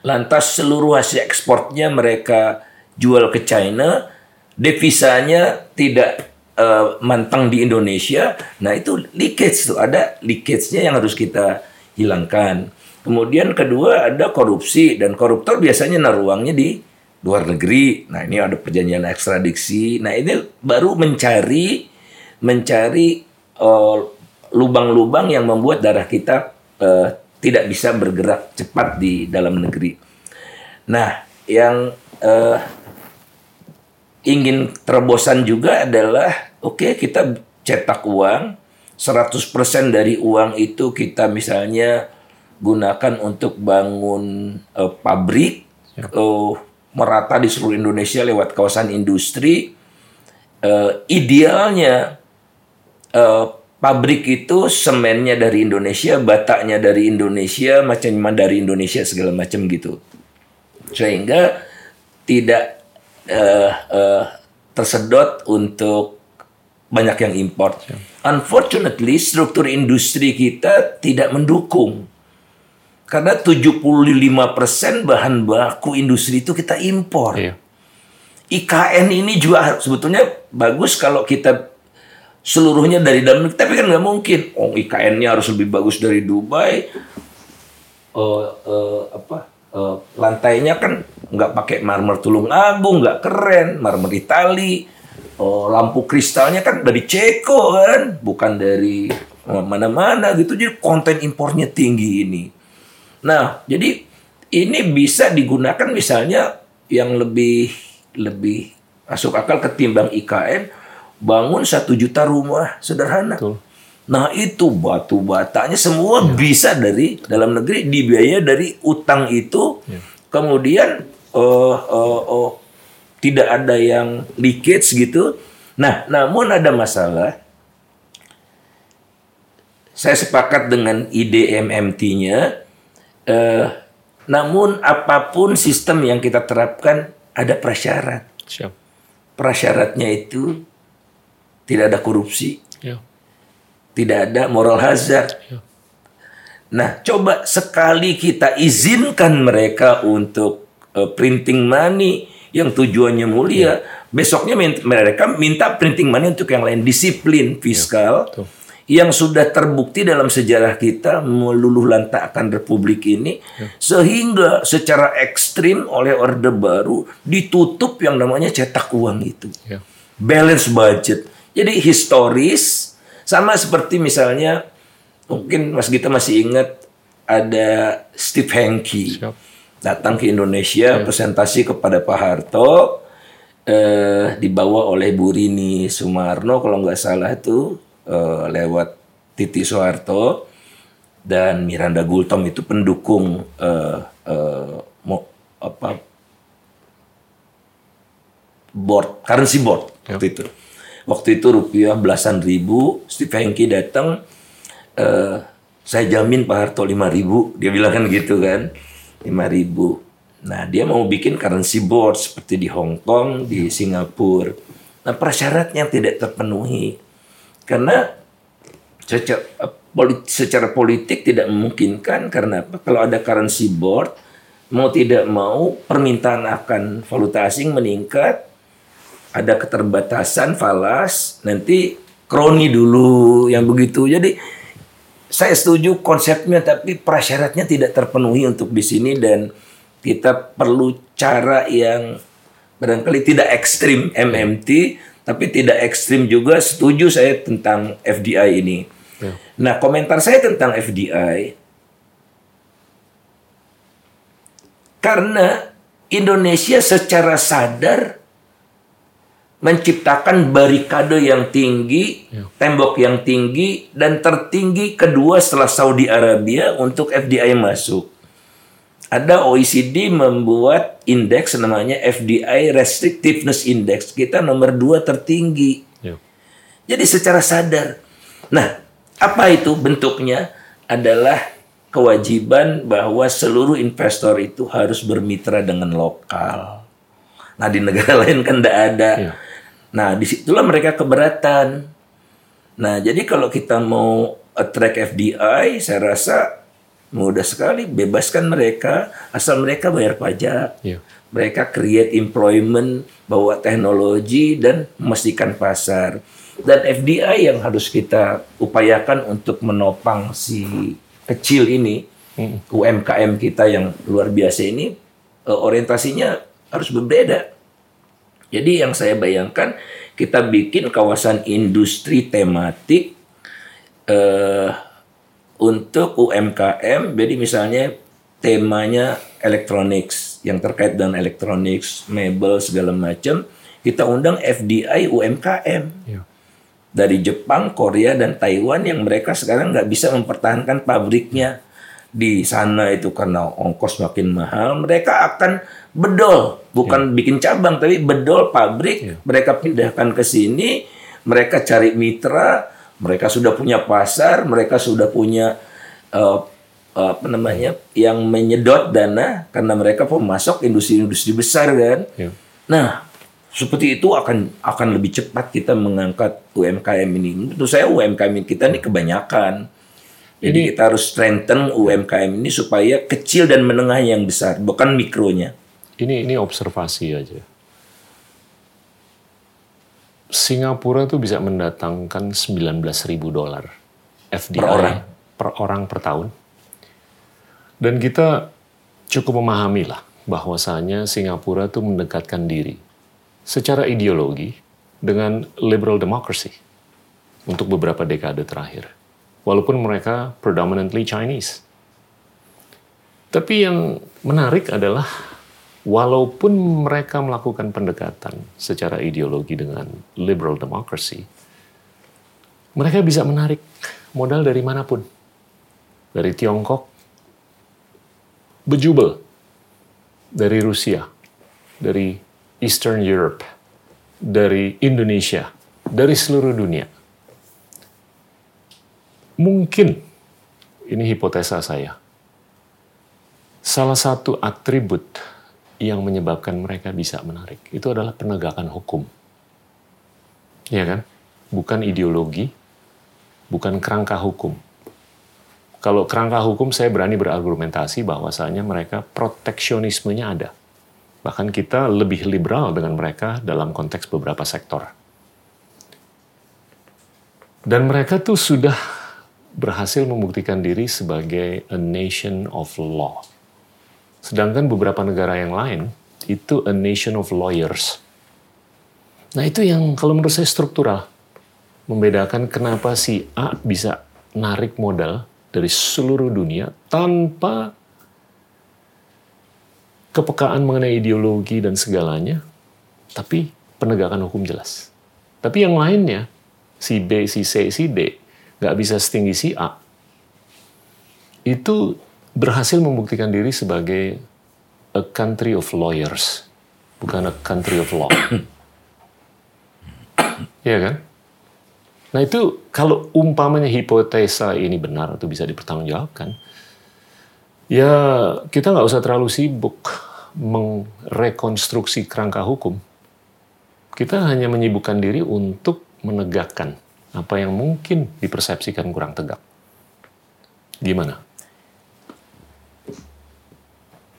Lantas seluruh hasil ekspornya mereka jual ke China, devisanya tidak mantang di Indonesia. Nah itu leakage tuh, ada leakage-nya yang harus kita hilangkan. Kemudian kedua ada korupsi dan koruptor biasanya naruh uangnya di luar negeri. Nah ini ada perjanjian ekstradisi. Nah ini baru mencari mencari eh, lubang-lubang yang membuat darah kita eh, tidak bisa bergerak cepat di dalam negeri. Nah, yang eh, ingin terobosan juga adalah oke okay, kita cetak uang. 100% dari uang itu kita misalnya gunakan untuk bangun eh, pabrik eh, merata di seluruh Indonesia lewat kawasan industri. Eh, idealnya eh, pabrik itu semennya dari Indonesia, bataknya dari Indonesia, macam dari Indonesia segala macam gitu. Sehingga tidak uh, uh, tersedot untuk banyak yang import. Unfortunately, struktur industri kita tidak mendukung. Karena 75% bahan baku industri itu kita impor. Iya. IKN ini juga sebetulnya bagus kalau kita seluruhnya dari dalam negeri. Tapi kan nggak mungkin. Oh IKN-nya harus lebih bagus dari Dubai. Uh, uh, apa uh, lantainya kan nggak pakai marmer Tulung Agung, nggak keren, marmer Itali. Oh, lampu kristalnya kan dari Ceko kan, bukan dari mana-mana gitu. Jadi konten impornya tinggi ini. Nah, jadi ini bisa digunakan misalnya yang lebih lebih masuk akal ketimbang IKN bangun satu juta rumah sederhana. Betul. Nah itu batu batanya semua bisa dari dalam negeri dibiaya dari utang itu. Kemudian uh, uh, uh, tidak ada yang leakage gitu. Nah namun ada masalah. Saya sepakat dengan ide MMT-nya. Uh, namun apa pun sistem yang kita terapkan ada prasyarat. Siap. Prasyaratnya itu tidak ada korupsi, Ya. tidak ada moral hazard. Nah, coba sekali kita izinkan mereka untuk uh, printing money yang tujuannya mulia, besoknya min- mereka minta printing money untuk yang lain, disiplin fiskal betul. yang sudah terbukti dalam sejarah kita meluluh lantakkan republik ini sehingga secara ekstrim oleh orde baru ditutup yang namanya cetak uang itu Ya. balance budget. Jadi historis sama seperti misalnya mungkin Mas Gita masih ingat ada Steve Hanke Siap. Datang ke Indonesia presentasi kepada Pak Harto eh, dibawa oleh Bu Rini Sumarno kalau nggak salah itu eh, lewat Titi Soeharto dan Miranda Gultom itu pendukung eh, eh, mo- apa board currency board waktu itu. Waktu itu rupiah belasan ribu Steve Hanke datang eh, saya jamin Pak Harto lima ribu dia bilang kan gitu kan lima ribu. Nah dia mau bikin currency board seperti di Hong Kong di Singapura. Nah prasyaratnya tidak terpenuhi. Karena secara, polit- secara politik tidak memungkinkan. Karena apa? Kalau ada currency board mau tidak mau permintaan akan valuta asing meningkat. Ada keterbatasan falas. Nanti kroni dulu yang begitu. Jadi saya setuju konsepnya tapi prasyaratnya tidak terpenuhi untuk di sini dan kita perlu cara yang barangkali tidak ekstrim MMT tapi tidak ekstrim juga setuju saya tentang FDI ini. Nah, komentar saya tentang FDI karena Indonesia secara sadar menciptakan barikade yang tinggi, tembok yang tinggi, dan tertinggi kedua setelah Saudi Arabia untuk FDI masuk. ada OECD membuat indeks namanya FDI Restrictiveness Index. Kita nomor dua tertinggi. Ya. Jadi secara sadar. Nah, apa itu bentuknya? Adalah kewajiban bahwa seluruh investor itu harus bermitra dengan lokal. Nah, di negara lain kan tidak ada. Iya. Nah, di situlah mereka keberatan. Nah, jadi kalau kita mau attract FDI, saya rasa mudah sekali bebaskan mereka asal mereka bayar pajak. Iya. Mereka create employment, bawa teknologi dan memastikan pasar. Dan FDI yang harus kita upayakan untuk menopang si kecil ini, UMKM kita yang luar biasa ini, eh, orientasinya harus berbeda. Jadi yang saya bayangkan kita bikin kawasan industri tematik eh, untuk UMKM. Jadi misalnya temanya electronics yang terkait dengan electronics, mebel segala macam, kita undang FDI UMKM Iya. dari Jepang, Korea dan Taiwan yang mereka sekarang nggak bisa mempertahankan pabriknya di sana itu karena ongkos makin mahal mereka akan bedol bukan bikin cabang tapi bedol pabrik mereka pindahkan ke sini mereka cari mitra mereka sudah punya pasar mereka sudah punya eh, apa namanya yang menyedot dana karena mereka pemasok industri-industri besar kan Iya. Nah, seperti itu akan akan lebih cepat kita mengangkat UMKM ini. Menurut saya UMKM kita ini kebanyakan. Jadi kita harus strengthen UMKM ini supaya kecil dan menengah yang besar, bukan mikronya. Ini ini observasi aja. Singapura tuh bisa mendatangkan 19.000 dolar FDI Per orang. per orang per tahun. Dan kita cukup memahami lah bahwasanya Singapura tuh mendekatkan diri secara ideologi dengan liberal democracy untuk beberapa dekade terakhir. Walaupun mereka predominantly Chinese. Tapi yang menarik adalah walaupun mereka melakukan pendekatan secara ideologi dengan liberal democracy, mereka bisa menarik modal dari mana pun. Dari Tiongkok, bejubel, dari Rusia, dari Eastern Europe, dari Indonesia, dari seluruh dunia. Mungkin, ini hipotesa saya, salah satu atribut yang menyebabkan mereka bisa menarik itu adalah penegakan hukum. Ya kan? Bukan ideologi, bukan kerangka hukum. Kalau kerangka hukum saya berani berargumentasi bahwasanya mereka proteksionismenya ada. Bahkan kita lebih liberal dengan mereka dalam konteks beberapa sektor. Dan mereka tuh sudah berhasil membuktikan diri sebagai a nation of law. Sedangkan beberapa negara yang lain itu a nation of lawyers. Nah itu yang kalau menurut saya struktural. Membedakan kenapa si A bisa narik modal dari seluruh dunia tanpa kepekaan mengenai ideologi dan segalanya, tapi penegakan hukum jelas. Tapi yang lainnya, si B, si C, si D, nggak bisa setinggi si A, itu berhasil membuktikan diri sebagai a country of lawyers, bukan a country of law. Iya kan? Nah itu kalau umpamanya hipotesa ini benar atau bisa dipertanggungjawabkan, ya kita nggak usah terlalu sibuk merekonstruksi kerangka hukum. Kita hanya menyibukkan diri untuk menegakkan apa yang mungkin dipersepsikan kurang tegak. Gimana?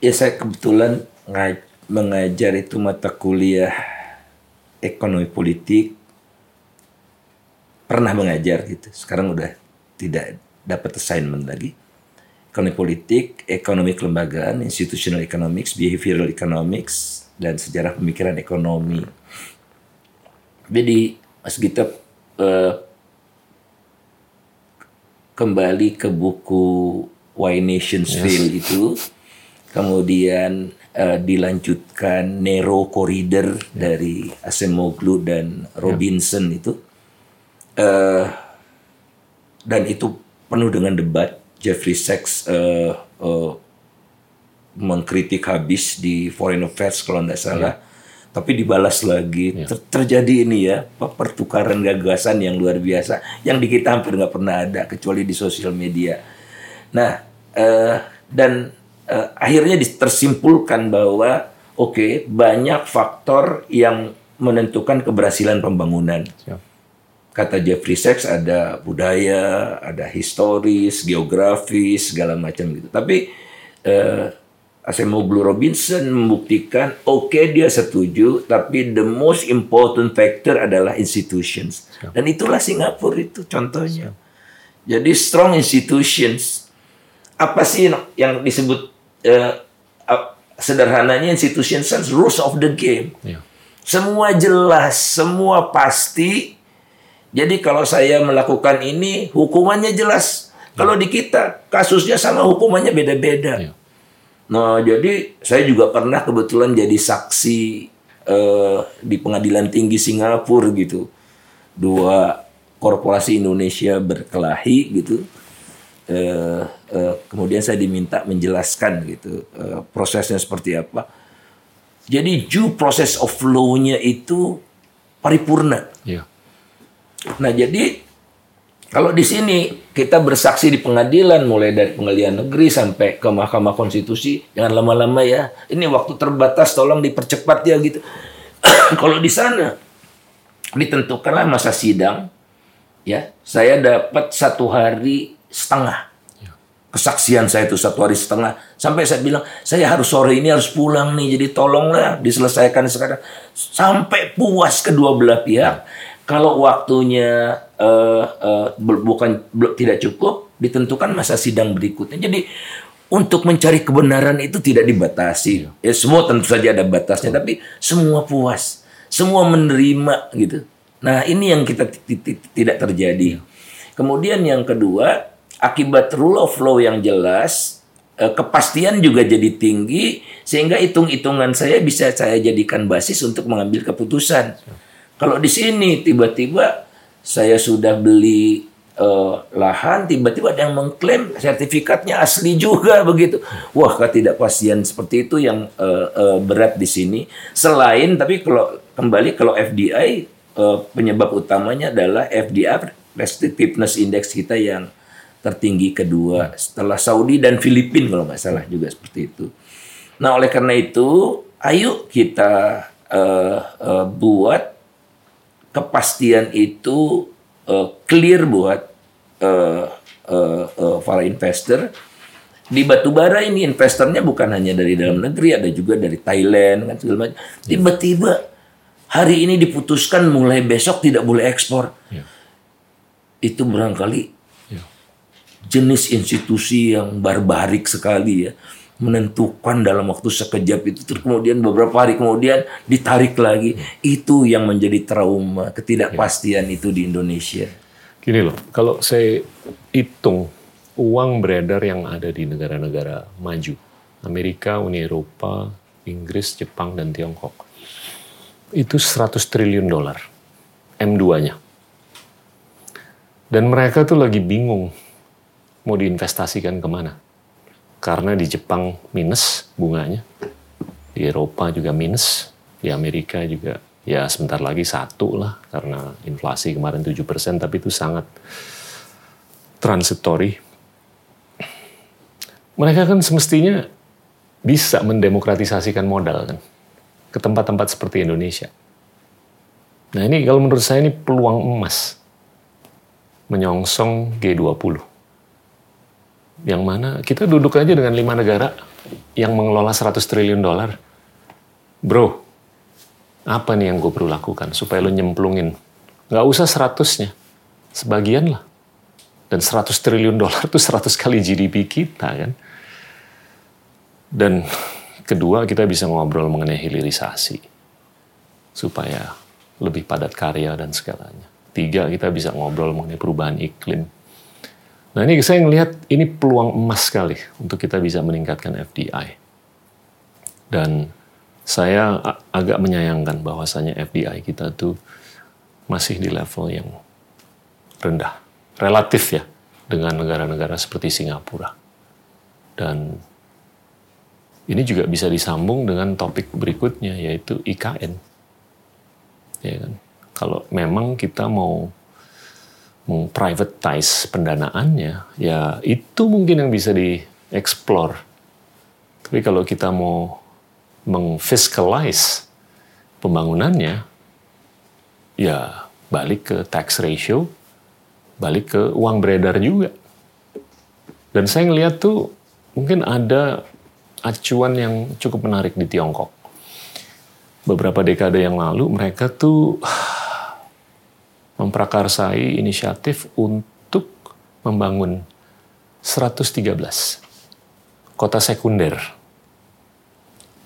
Ya saya kebetulan nga- mengajar itu mata kuliah ekonomi politik. Pernah mengajar gitu. Sekarang udah tidak dapat assignment lagi. Ekonomi politik, ekonomi kelembagaan, institutional economics, behavioral economics, dan sejarah pemikiran ekonomi. Jadi Mas Gita eh, kembali ke buku Why Nations Fail itu, kemudian eh, dilanjutkan Nero Corridor dari Acemoglu dan Robinson itu, eh, dan itu penuh dengan debat. Jeffrey Sachs eh, eh, mengkritik habis di Foreign Affairs kalau nggak salah. Tapi dibalas lagi. Ter- terjadi ini ya pe- pertukaran gagasan yang luar biasa yang di kita hampir nggak pernah ada kecuali di sosial media. Nah eh, dan eh, akhirnya tersimpulkan bahwa oke banyak faktor yang menentukan keberhasilan pembangunan. Kata Jeffrey Sachs ada budaya, ada historis, geografis, segala macam gitu. Tapi eh, Acemoglu Robinson membuktikan oke dia setuju, tapi the most important factor adalah institutions. Dan itulah Singapura itu contohnya. Jadi strong institutions. Apa sih yang disebut ap- sederhananya institutions kan rules of the game. Ya. Semua jelas, semua pasti. Jadi kalau saya melakukan ini, hukumannya jelas. Kalau di kita, kasusnya sama hukumannya beda-beda. Ya. Nah, jadi saya juga pernah kebetulan jadi saksi eh, di Pengadilan Tinggi Singapura gitu. Dua korporasi Indonesia berkelahi gitu. Eh, eh, kemudian saya diminta menjelaskan gitu eh, prosesnya seperti apa. Jadi due process of law-nya itu paripurna. Ya. Nah, jadi kalau di sini kita bersaksi di pengadilan mulai dari pengadilan negeri sampai ke Mahkamah Konstitusi, jangan lama-lama ya. Ini waktu terbatas tolong dipercepat ya gitu. kalau di sana ditentukanlah masa sidang ya. Saya dapat satu hari setengah. Kesaksian saya itu satu hari setengah. Sampai saya bilang, saya harus sore ini harus pulang nih. Jadi tolonglah diselesaikan sekarang. Sampai puas kedua belah pihak. Kalau waktunya eh, bel- bukan tidak cukup, ditentukan masa sidang berikutnya. Jadi untuk mencari kebenaran itu tidak dibatasi. Ya semua tentu saja ada batasnya, tapi semua puas, semua menerima gitu. Nah ini yang kita ti- ti- tidak terjadi. Kemudian yang kedua, akibat rule of law yang jelas, eh, kepastian juga jadi tinggi, sehingga hitung-hitungan saya bisa saya jadikan basis untuk mengambil keputusan. Kalau di sini tiba-tiba saya sudah beli eh, lahan, tiba-tiba ada yang mengklaim sertifikatnya asli juga begitu. Wah, ketidakpastian seperti itu yang eh, eh, berat di sini. Selain tapi kalau kembali kalau FDI eh, penyebab utamanya adalah FDI Restrictiveness Index kita yang tertinggi kedua setelah Saudi dan Filipina kalau nggak salah juga seperti itu. Nah oleh karena itu ayo kita eh, eh, buat kepastian itu eh, clear buat eh, eh, eh, para investor. Di batubara ini investornya bukan hanya dari dalam negeri, ada juga dari Thailand kan segala macam. Tiba-tiba hari ini diputuskan mulai besok tidak boleh ekspor. Itu barangkali jenis institusi yang barbarik sekali ya menentukan dalam waktu sekejap itu. Terus kemudian beberapa hari kemudian ditarik lagi. Itu yang menjadi trauma ketidakpastian itu di Indonesia. Gini loh, kalau saya hitung uang beredar yang ada di negara-negara maju, Amerika, Uni Eropa, Inggris, Jepang, dan Tiongkok, itu 100 triliun dolar, M2-nya. Dan mereka tuh lagi bingung mau diinvestasikan ke mana. Karena di Jepang minus bunganya, di Eropa juga minus, di Amerika juga ya sebentar lagi satu lah karena inflasi kemarin 7% tapi itu sangat transitory. Mereka kan semestinya bisa mendemokratisasikan modal kan ke tempat-tempat seperti Indonesia. Nah ini kalau menurut saya ini peluang emas menyongsong G20. Yang mana kita duduk aja dengan lima negara yang mengelola 100 triliun dolar. Bro, apa nih yang gue perlu lakukan supaya lo nyemplungin? Nggak usah seratusnya, sebagian lah. Dan 100 triliun dolar itu 100 kali GDP kita kan. Dan kedua kita bisa ngobrol mengenai hilirisasi. Supaya lebih padat karya dan segalanya. Tiga, kita bisa ngobrol mengenai perubahan iklim. Nah ini saya melihat ini peluang emas sekali untuk kita bisa meningkatkan FDI. Dan saya agak menyayangkan bahwasanya FDI kita tuh masih di level yang rendah. Relatif ya dengan negara-negara seperti Singapura. Dan ini juga bisa disambung dengan topik berikutnya yaitu IKN. Ya kan? Kalau memang kita mau mengprivatize pendanaannya, ya itu mungkin yang bisa dieksplor. Tapi kalau kita mau mengfiskalize pembangunannya, ya balik ke tax ratio, balik ke uang beredar juga. Dan saya ngeliat tuh mungkin ada acuan yang cukup menarik di Tiongkok. Beberapa dekade yang lalu mereka tuh memprakarsai inisiatif untuk membangun 113 kota sekunder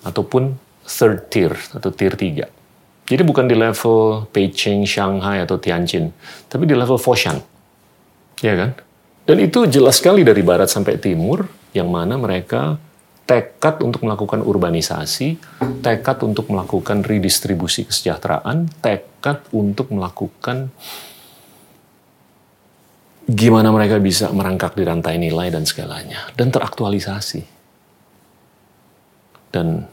ataupun third tier atau tier 3. Jadi bukan di level Beijing, Shanghai atau Tianjin, tapi di level Foshan. Ya kan? Dan itu jelas sekali dari barat sampai timur yang mana mereka tekad untuk melakukan urbanisasi, tekad untuk melakukan redistribusi kesejahteraan, tekad untuk melakukan gimana mereka bisa merangkak di rantai nilai dan segalanya, dan teraktualisasi. Dan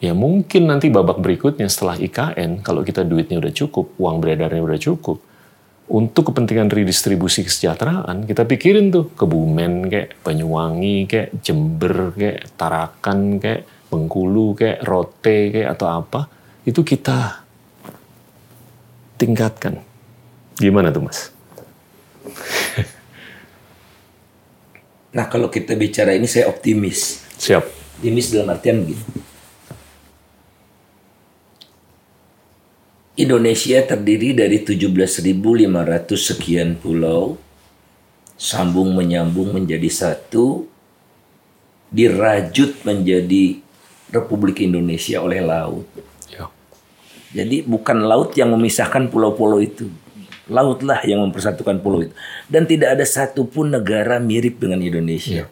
ya mungkin nanti babak berikutnya setelah IKN, kalau kita duitnya udah cukup, uang beredarnya udah cukup, untuk kepentingan redistribusi kesejahteraan, kita pikirin tuh Kebumen kayak Banyuwangi kayak Jember kayak Tarakan kayak Bengkulu kayak Rote kayak atau apa, itu kita tingkatkan. Gimana tuh Mas? Nah kalau kita bicara ini saya optimis. Siap. Optimis dalam artian begini. Indonesia terdiri dari 17.500 sekian pulau, sambung menyambung menjadi satu, dirajut menjadi Republik Indonesia oleh laut. Ya. Jadi bukan laut yang memisahkan pulau-pulau itu. Lautlah yang mempersatukan pulau itu. Dan tidak ada satupun negara mirip dengan Indonesia.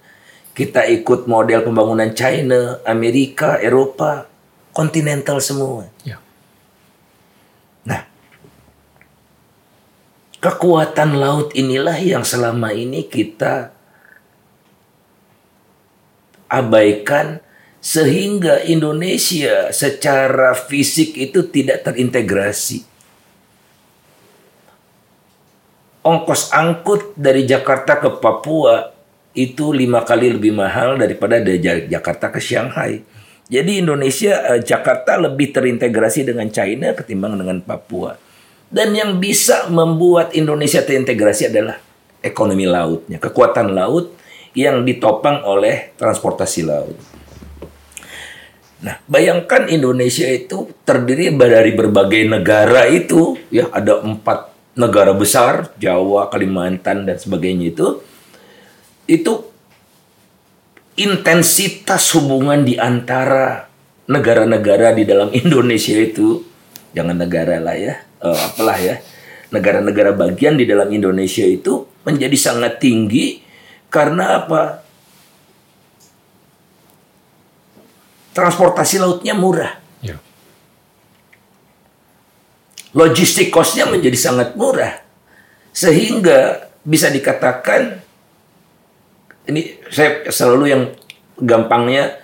Kita ikut model pembangunan China, Amerika, Eropa, kontinental semua. Ya. Kekuatan laut inilah yang selama ini kita abaikan sehingga Indonesia secara fisik itu tidak terintegrasi. Ongkos angkut dari Jakarta ke Papua itu lima kali lebih mahal daripada dari Ja- Jakarta ke Shanghai. Jadi Indonesia eh, Jakarta lebih terintegrasi dengan China ketimbang dengan Papua. Dan yang bisa membuat Indonesia terintegrasi adalah ekonomi lautnya, kekuatan laut yang ditopang oleh transportasi laut. Nah, bayangkan Indonesia itu terdiri dari berbagai negara itu, ya ada empat negara besar, Jawa, Kalimantan dan sebagainya itu, itu intensitas hubungan di antara negara-negara di dalam Indonesia itu, jangan negara lah ya, eh, apalah ya, negara-negara bagian di dalam Indonesia itu menjadi sangat tinggi karena apa? Transportasi lautnya murah. Ya. logistik cost-nya menjadi sangat murah. Sehingga bisa dikatakan ini saya selalu yang gampangnya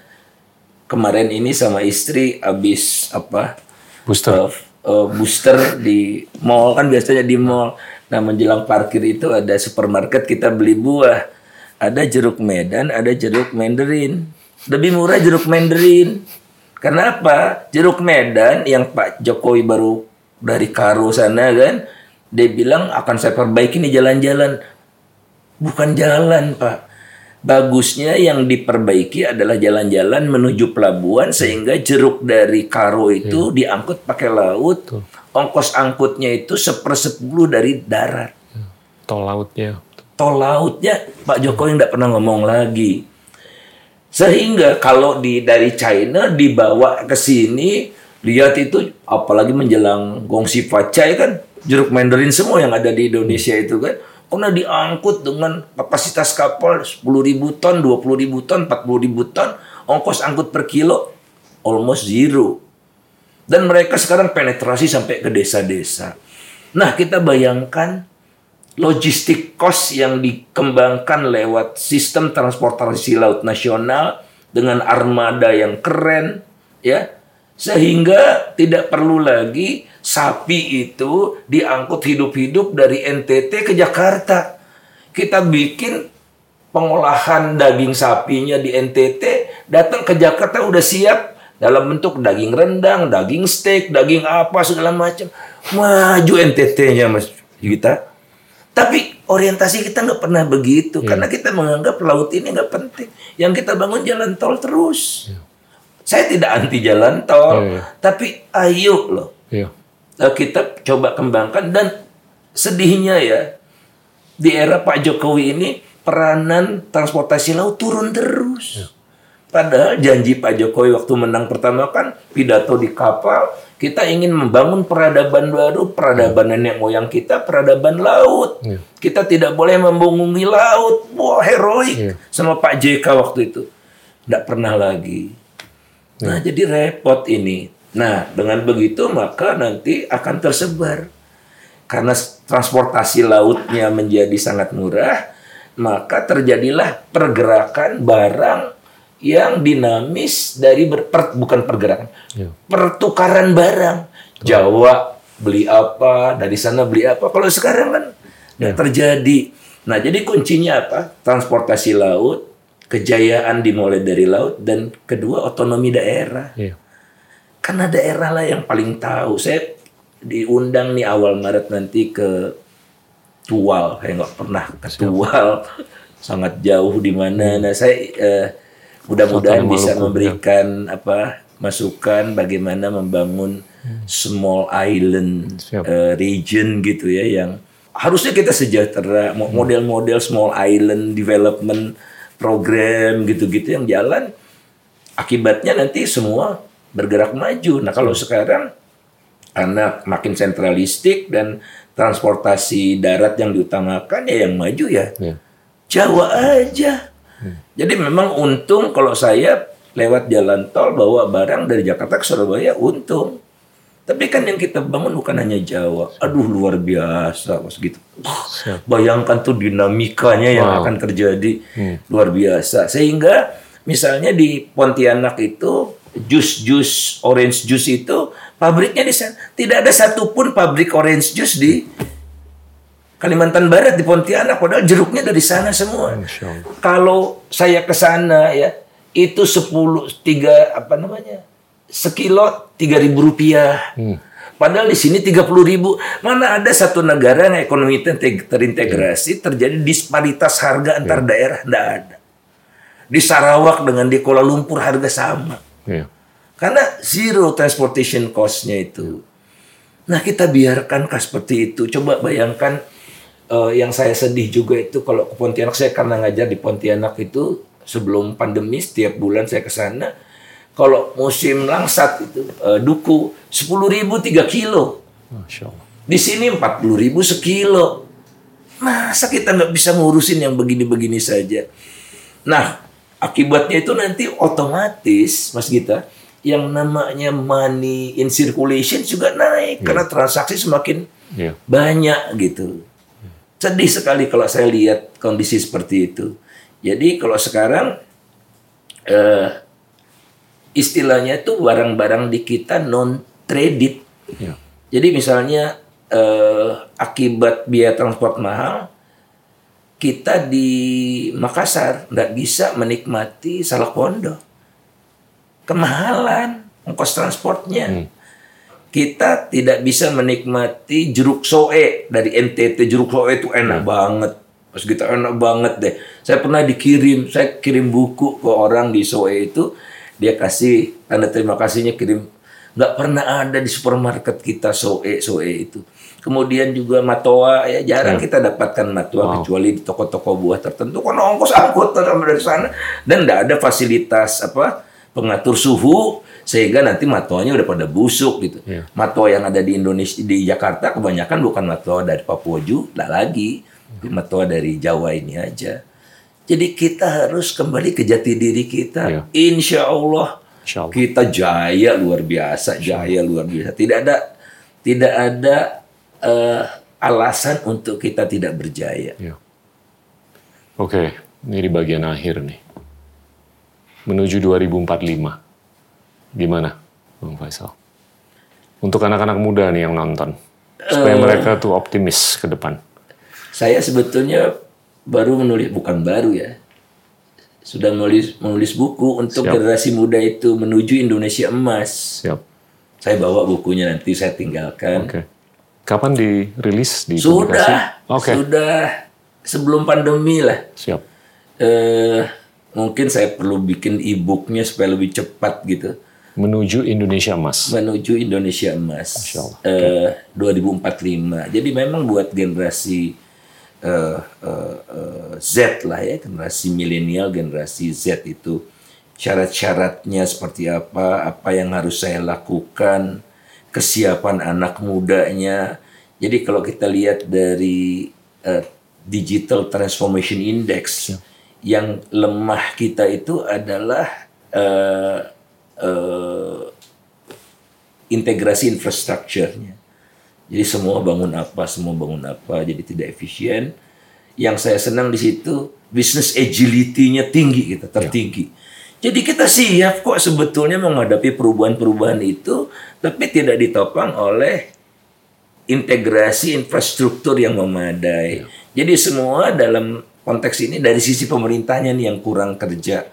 kemarin ini sama istri habis apa Booster. uh, booster di mall kan biasanya di mall. Nah menjelang parkir itu ada supermarket kita beli buah. Ada jeruk Medan, ada jeruk Mandarin. Lebih murah jeruk Mandarin. Karena apa? Jeruk Medan yang Pak Jokowi baru dari Karo sana kan, dia bilang akan saya perbaiki nih jalan-jalan. Bukan jalan Pak. Bagusnya yang diperbaiki adalah jalan-jalan menuju pelabuhan sehingga jeruk dari Karo itu diangkut pakai laut. Ongkos angkutnya itu sepersepuluh dari darat. Tol lautnya. Tol lautnya Pak Jokowi nggak pernah ngomong lagi. Sehingga kalau di dari China dibawa ke sini, lihat itu apalagi menjelang Gongsi Facai kan jeruk Mandarin semua yang ada di Indonesia itu kan karena diangkut dengan kapasitas kapal 10.000 ton, 20.000 ton, 40.000 ton, ongkos angkut per kilo almost zero. Dan mereka sekarang penetrasi sampai ke desa-desa. Nah, kita bayangkan logistik cost yang dikembangkan lewat sistem transportasi laut nasional dengan armada yang keren, ya, sehingga tidak perlu lagi sapi itu diangkut hidup-hidup dari NTT ke Jakarta. Kita bikin pengolahan daging sapinya di NTT, datang ke Jakarta udah siap dalam bentuk daging rendang, daging steak, daging apa segala macam. Maju NTT-nya Mas Gita. Tapi orientasi kita nggak pernah begitu karena kita menganggap laut ini nggak penting. Yang kita bangun jalan tol terus. Saya tidak anti jalan tol, Iya, iya. tapi ayo loh Iya. Eh, kita coba kembangkan dan sedihnya ya di era Pak Jokowi ini peranan transportasi laut turun terus. Padahal janji Pak Jokowi waktu menang pertama kan pidato di kapal kita ingin membangun peradaban baru, peradaban nenek moyang kita, peradaban laut. Iya. Kita tidak boleh membungkungi laut. Wah, heroik Iya. sama Pak JK waktu itu. Tidak pernah lagi. Nah, jadi repot ini. Nah, dengan begitu maka nanti akan tersebar. Karena transportasi lautnya menjadi sangat murah, maka terjadilah pergerakan barang yang dinamis dari ber- per- bukan pergerakan, Iya. pertukaran barang. Jawa beli apa, dari sana beli apa. Kalau sekarang kan nggak terjadi. Nah, jadi kuncinya apa? Transportasi laut, kejayaan dimulai dari laut, dan kedua otonomi daerah. Iya. Karena daerah lah yang paling tahu. Saya diundang nih awal Maret nanti ke Tual. Saya nggak pernah ke Tual. Sangat jauh di mana. Nah, saya eh, mudah-mudahan bisa Maluku, memberikan apa masukan bagaimana membangun small island Siap. eh, region gitu ya yang harusnya kita sejahtera Mo- model-model small island development program gitu-gitu yang jalan akibatnya nanti semua bergerak maju. Nah kalau sekarang karena makin sentralistik dan transportasi darat yang diutamakan ya yang maju ya Iya. Jawa aja. Jadi memang untung kalau saya lewat jalan tol bawa barang dari Jakarta ke Surabaya untung. Tapi kan yang kita bangun bukan hanya Jawa. Aduh luar biasa mas gitu. Wah, Bayangkan tuh dinamikanya yang Wow. akan terjadi luar biasa. Sehingga misalnya di Pontianak itu jus-jus orange juice itu pabriknya di sana. Tidak ada satupun pabrik orange juice di Kalimantan Barat di Pontianak padahal jeruknya dari sana semua. Kalau saya ke sana ya, itu 10 tiga apa namanya? Sekilo 3000 rupiah. Padahal di sini 30 ribu. Mana ada satu negara yang ekonomi ter- terintegrasi terjadi disparitas harga antar daerah? Tidak ada. Di Sarawak dengan di Kuala Lumpur harga sama. Iya. Karena zero transportation cost-nya itu. Nah kita biarkan kah seperti itu. Coba bayangkan eh, yang saya sedih juga itu kalau ke Pontianak saya karena ngajar di Pontianak itu sebelum pandemi setiap bulan saya ke sana. Kalau musim langsat itu eh, duku 10.000 ribu 3 kilo. Masya Allah. Di sini 40.000 ribu sekilo. Masa kita nggak bisa ngurusin yang begini-begini saja? Nah, akibatnya itu nanti otomatis, Mas Gita, yang namanya money in circulation juga naik karena transaksi semakin Iya. banyak gitu. Sedih sekali kalau saya lihat kondisi seperti itu. Jadi kalau sekarang eh, istilahnya itu barang-barang di kita non traded. Iya. Jadi misalnya eh, akibat biaya transport mahal, kita di Makassar nggak bisa menikmati salak pondok. Kemahalan ongkos transportnya. Kita tidak bisa menikmati jeruk soe dari NTT. Jeruk soe itu enak banget. Pas kita enak banget deh. Saya pernah dikirim, saya kirim buku ke orang di soe itu, dia kasih tanda terima kasihnya kirim. Nggak pernah ada di supermarket kita soe soe itu. Kemudian juga matoa ya jarang kita dapatkan matoa kecuali di toko-toko buah tertentu. Karena ongkos angkut dari sana dan nggak ada fasilitas apa pengatur suhu sehingga nanti matoanya udah pada busuk gitu. Iya. Matoa yang ada di Indonesia di Jakarta kebanyakan bukan matoa dari Papua juga lagi, tapi matoa dari Jawa ini aja. Jadi kita harus kembali ke jati diri kita. Iya. Insya Allah Insya Allah. kita jaya luar biasa, jaya luar biasa. Tidak ada tidak ada eh, alasan untuk kita tidak berjaya. Iya. Oke, ini di bagian akhir nih. menuju 2045. Gimana, Bang Faisal? Untuk anak-anak muda nih yang nonton, supaya Eh. mereka tuh optimis ke depan. Saya sebetulnya baru menulis bukan baru ya. Sudah menulis menulis buku untuk Siap. generasi muda itu menuju Indonesia emas. Siap. Saya bawa bukunya nanti saya tinggalkan. Oke. Kapan dirilis di Sudah, publikasi? Oke. sudah sebelum pandemi lah. Siap. Eh, mungkin saya perlu bikin e-booknya supaya lebih cepat gitu. Menuju Indonesia Emas. Menuju Indonesia emas. Masya Allah. Eh, 2045. Jadi memang buat generasi eh, eh, Z lah ya, generasi milenial, generasi Z itu syarat-syaratnya seperti apa, apa yang harus saya lakukan, kesiapan anak mudanya. Jadi kalau kita lihat dari eh, Digital Transformation Index, yang lemah kita itu adalah eh, eh, integrasi infrastrukturnya. Jadi semua bangun apa, semua bangun apa, jadi tidak efisien. Yang saya senang di situ business agility-nya tinggi kita, tertinggi. Jadi kita siap kok sebetulnya menghadapi perubahan-perubahan itu, tapi tidak ditopang oleh integrasi infrastruktur yang memadai. Jadi semua dalam konteks ini dari sisi pemerintahnya nih yang kurang kerja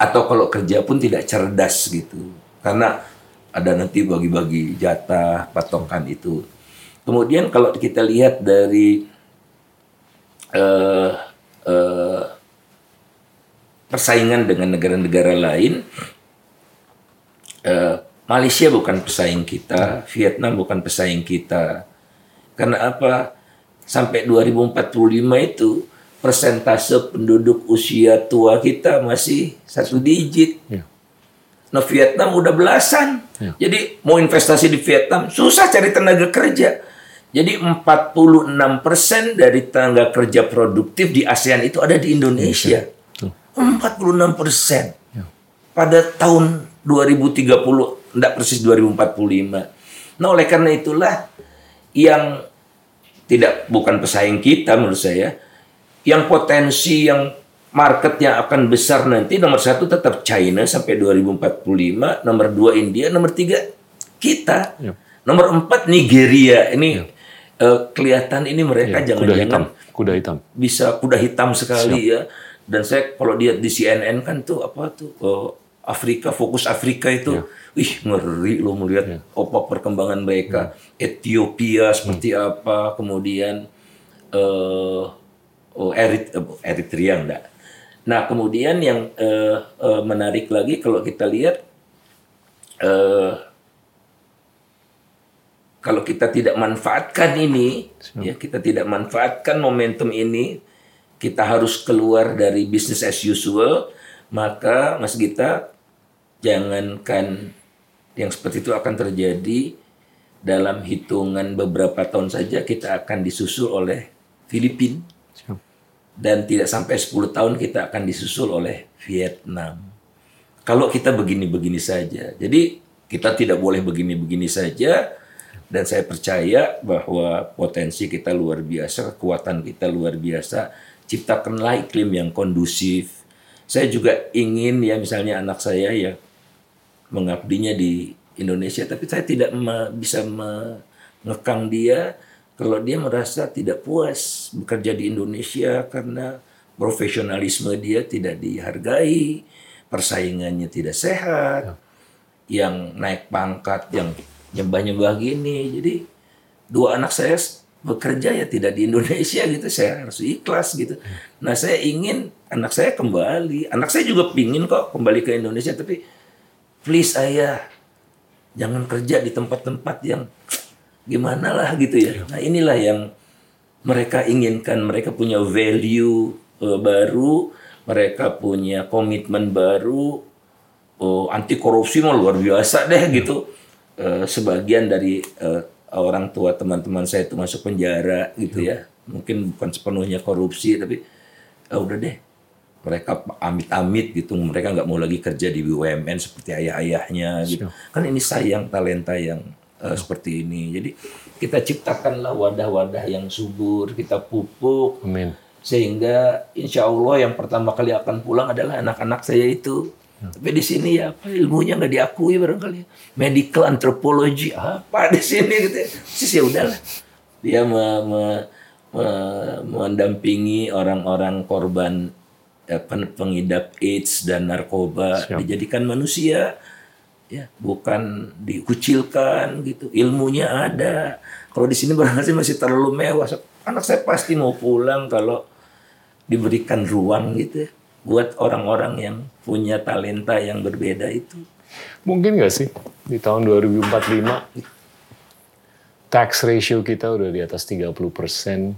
atau kalau kerja pun tidak cerdas gitu. Karena ada nanti bagi-bagi jatah patokan itu. Kemudian kalau kita lihat dari eh, eh, persaingan dengan negara-negara lain, eh, Malaysia bukan pesaing kita, Vietnam bukan pesaing kita. Karena apa? Sampai 2045 itu persentase penduduk usia tua kita masih satu digit. Ya. Nah Vietnam udah belasan. Ya. Jadi mau investasi di Vietnam susah cari tenaga kerja. Jadi 46% dari tenaga kerja produktif di ASEAN itu ada di Indonesia. 46 persen. Pada tahun 2030, enggak persis 2045. Nah oleh karena itulah yang tidak bukan pesaing kita menurut saya, yang potensi yang market yang akan besar nanti nomor satu tetap China sampai 2045, nomor dua India, nomor tiga kita, Yap. nomor empat Nigeria. Ini eh, kelihatan ini mereka Ya, kuda hitam. jangan-jangan Kuda hitam. bisa kuda hitam sekali ya. Dan saya kalau lihat di CNN kan tuh apa tuh eh, Afrika fokus Afrika itu, ih ngeri lo melihat apa perkembangan mereka. Ethiopia seperti apa, kemudian eh oh, Erit, eh, Eritrea enggak. Nah kemudian yang eh, eh, menarik lagi kalau kita lihat eh, kalau kita tidak manfaatkan ini, ya kita tidak manfaatkan momentum ini, kita harus keluar dari business as usual, maka Mas Gita jangankan yang seperti itu akan terjadi dalam hitungan beberapa tahun saja kita akan disusul oleh Filipina dan tidak sampai 10 tahun kita akan disusul oleh Vietnam. Kalau kita begini-begini saja. Jadi kita tidak boleh begini-begini saja dan saya percaya bahwa potensi kita luar biasa, kekuatan kita luar biasa. Ciptakanlah iklim yang kondusif. Saya juga ingin ya misalnya anak saya ya mengabdinya di Indonesia tapi saya tidak me- bisa mengekang dia kalau dia merasa tidak puas bekerja di Indonesia karena profesionalisme dia tidak dihargai, persaingannya tidak sehat, yang naik pangkat, yang nyembah-nyembah gini. Jadi dua anak saya bekerja ya tidak di Indonesia gitu, saya harus ikhlas gitu. Nah saya ingin anak saya kembali, anak saya juga pingin kok kembali ke Indonesia, tapi please ayah jangan kerja di tempat-tempat yang gimana lah gitu ya. Nah inilah yang mereka inginkan. Mereka punya value eh, baru, mereka punya komitmen baru, oh, anti korupsi mah luar biasa deh gitu. Eh, sebagian dari eh, orang tua teman-teman saya itu masuk penjara gitu ya. Mungkin bukan sepenuhnya korupsi tapi ah, udah deh. Mereka amit-amit gitu mereka nggak mau lagi kerja di BUMN seperti ayah-ayahnya gitu. Kan ini sayang talenta yang eh, seperti ini. Jadi kita ciptakanlah wadah-wadah yang subur kita pupuk. Amin. sehingga insya Allah yang pertama kali akan pulang adalah anak-anak saya itu Tapi di sini ya apa ilmunya nggak diakui barangkali. Medical anthropology apa di sini gitu. Terus ya udahlah. Dia me- me- me- mendampingi orang-orang korban eh, pen- pengidap AIDS dan narkoba. Dijadikan manusia. Ya bukan dikucilkan gitu. Ilmunya ada. Kalau di sini barangkali masih terlalu mewah. Anak saya pasti mau pulang kalau diberikan ruang gitu ya, buat orang-orang yang punya talenta yang berbeda itu. Mungkin nggak sih? Di tahun 2045 tax ratio kita udah di atas 30 persen,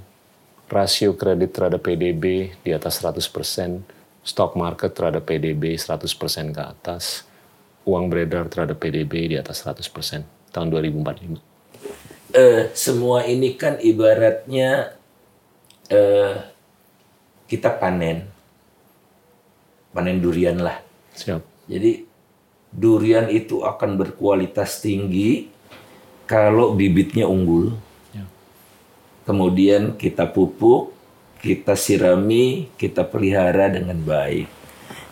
rasio kredit terhadap PDB di atas 100 persen, stock market terhadap PDB 100 persen ke atas, uang beredar terhadap PDB di atas 100 persen tahun 2045. eh, semua ini kan ibaratnya eh, kita panen panen durian lah Siap. Jadi durian itu akan berkualitas tinggi kalau bibitnya unggul. Ya. Kemudian kita pupuk, kita sirami, kita pelihara dengan baik.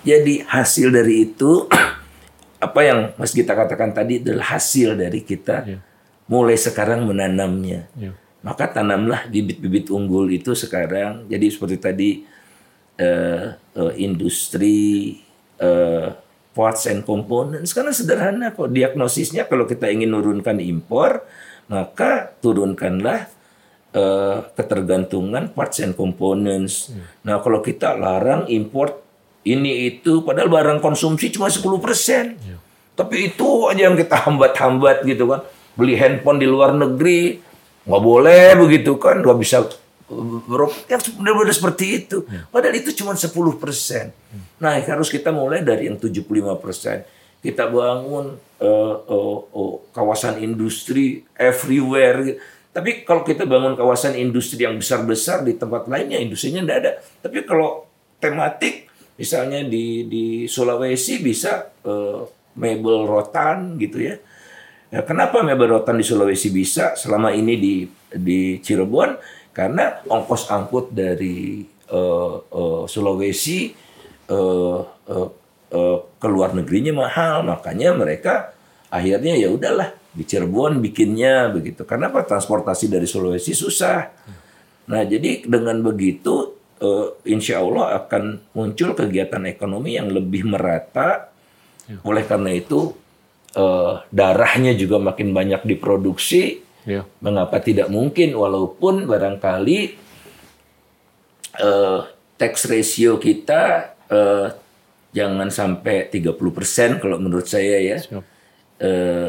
Jadi hasil dari itu apa yang Mas Gita katakan tadi adalah hasil dari kita Ya. mulai sekarang menanamnya. Ya. Maka tanamlah bibit-bibit unggul itu sekarang. Jadi seperti tadi eh, eh, industri eh, parts and components karena sederhana kok diagnosisnya kalau kita ingin menurunkan impor maka turunkanlah eh, ketergantungan parts and components. Nah kalau kita larang import ini itu padahal barang konsumsi cuma 10%. Tapi itu aja yang kita hambat-hambat gitu kan. Beli handphone di luar negeri nggak boleh begitu kan, nggak bisa Bro, yang benar-benar seperti itu. Padahal itu cuma 10 persen. Nah, harus kita mulai dari yang 75 persen. Kita bangun eh, eh, eh, kawasan industri everywhere. Tapi kalau kita bangun kawasan industri yang besar-besar di tempat lainnya, industrinya tidak ada. Tapi kalau tematik, misalnya di di Sulawesi bisa eh, mebel rotan gitu ya. Ya, kenapa mebel rotan di Sulawesi bisa selama ini di di Cirebon? Karena ongkos angkut dari eh, eh, Sulawesi eh, eh, eh, ke luar negerinya mahal, makanya mereka akhirnya ya udahlah di Cirebon bikinnya begitu. Karena apa? Transportasi dari Sulawesi susah. Nah jadi dengan begitu eh, insya Allah akan muncul kegiatan ekonomi yang lebih merata. Oleh karena itu eh, darahnya juga makin banyak diproduksi. Ya. Mengapa tidak mungkin walaupun barangkali eh, tax ratio kita eh, jangan sampai 30% kalau menurut saya ya. Eh,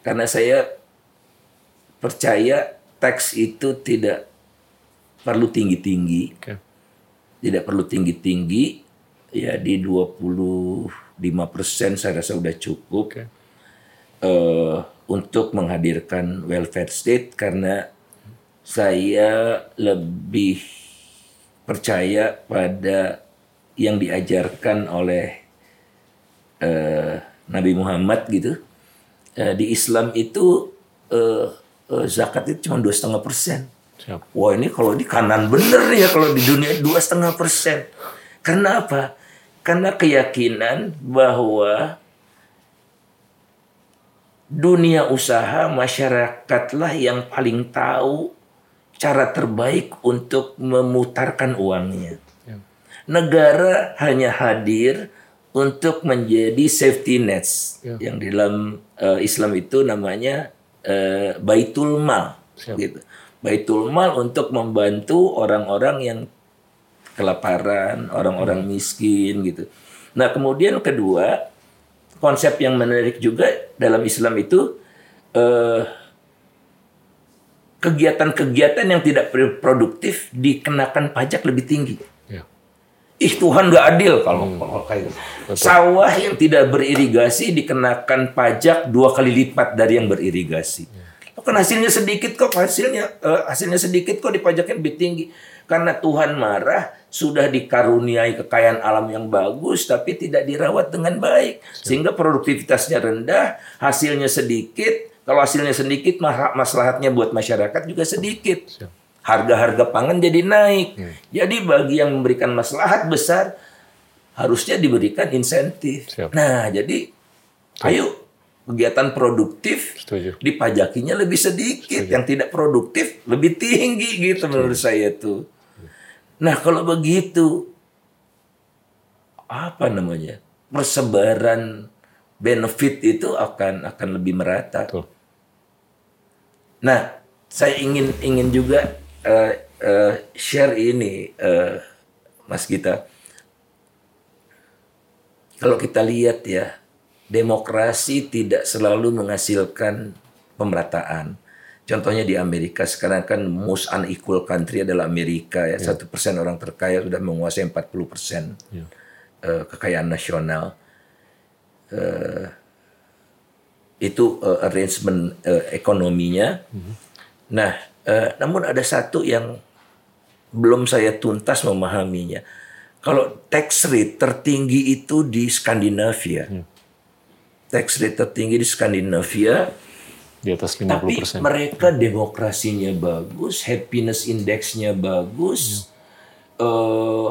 karena saya percaya tax itu tidak perlu tinggi-tinggi, tidak perlu tinggi-tinggi, ya di 25% saya rasa sudah cukup Oke. eh, untuk menghadirkan welfare state karena saya lebih percaya pada yang diajarkan oleh eh, Nabi Muhammad gitu. Eh, di Islam itu eh, eh, zakat itu cuma dua setengah persen. Wah ini kalau di kanan bener ya kalau di dunia dua setengah persen. Karena apa? Karena keyakinan bahwa dunia usaha masyarakatlah yang paling tahu cara terbaik untuk memutarkan uangnya. Negara hanya hadir untuk menjadi safety nets Ya. yang di dalam eh, Islam itu namanya eh, baitul mal Siap. gitu. Baitul mal untuk membantu orang-orang yang kelaparan, orang-orang miskin gitu. Nah, kemudian kedua, konsep yang menarik juga dalam Islam itu eh, kegiatan-kegiatan yang tidak produktif dikenakan pajak lebih tinggi. Ya. Ih Tuhan nggak adil kalau kalau kayak gitu. Sawah yang tidak beririgasi dikenakan pajak dua kali lipat dari yang beririgasi. Kan hasilnya sedikit kok hasilnya eh, hasilnya sedikit kok dipajaknya lebih tinggi. Karena Tuhan marah sudah dikaruniai kekayaan alam yang bagus tapi tidak dirawat dengan baik sehingga produktivitasnya rendah, hasilnya sedikit. Kalau hasilnya sedikit maslahatnya buat masyarakat juga sedikit harga-harga pangan jadi naik. Jadi bagi yang memberikan maslahat besar harusnya diberikan insentif. Nah, jadi ayo kegiatan produktif Setuju. dipajakinya lebih sedikit, yang tidak produktif lebih tinggi gitu menurut saya tuh. Nah, kalau begitu apa namanya? persebaran benefit itu akan akan lebih merata. Betul. Nah, saya ingin ingin juga eh, eh, share ini, eh, Mas Gita. Kalau kita lihat ya, demokrasi tidak selalu menghasilkan pemerataan. Contohnya di Amerika sekarang kan most unequal country adalah Amerika ya. Satu persen orang terkaya sudah menguasai 40 persen Ya. eh, kekayaan nasional. Eh, itu eh, arrangement eh, ekonominya. Nah, eh, namun ada satu yang belum saya tuntas memahaminya. Kalau tax rate tertinggi itu di Skandinavia. Tax rate tertinggi di Skandinavia, Di atas 50%. tapi mereka demokrasinya bagus, happiness indexnya bagus, eh,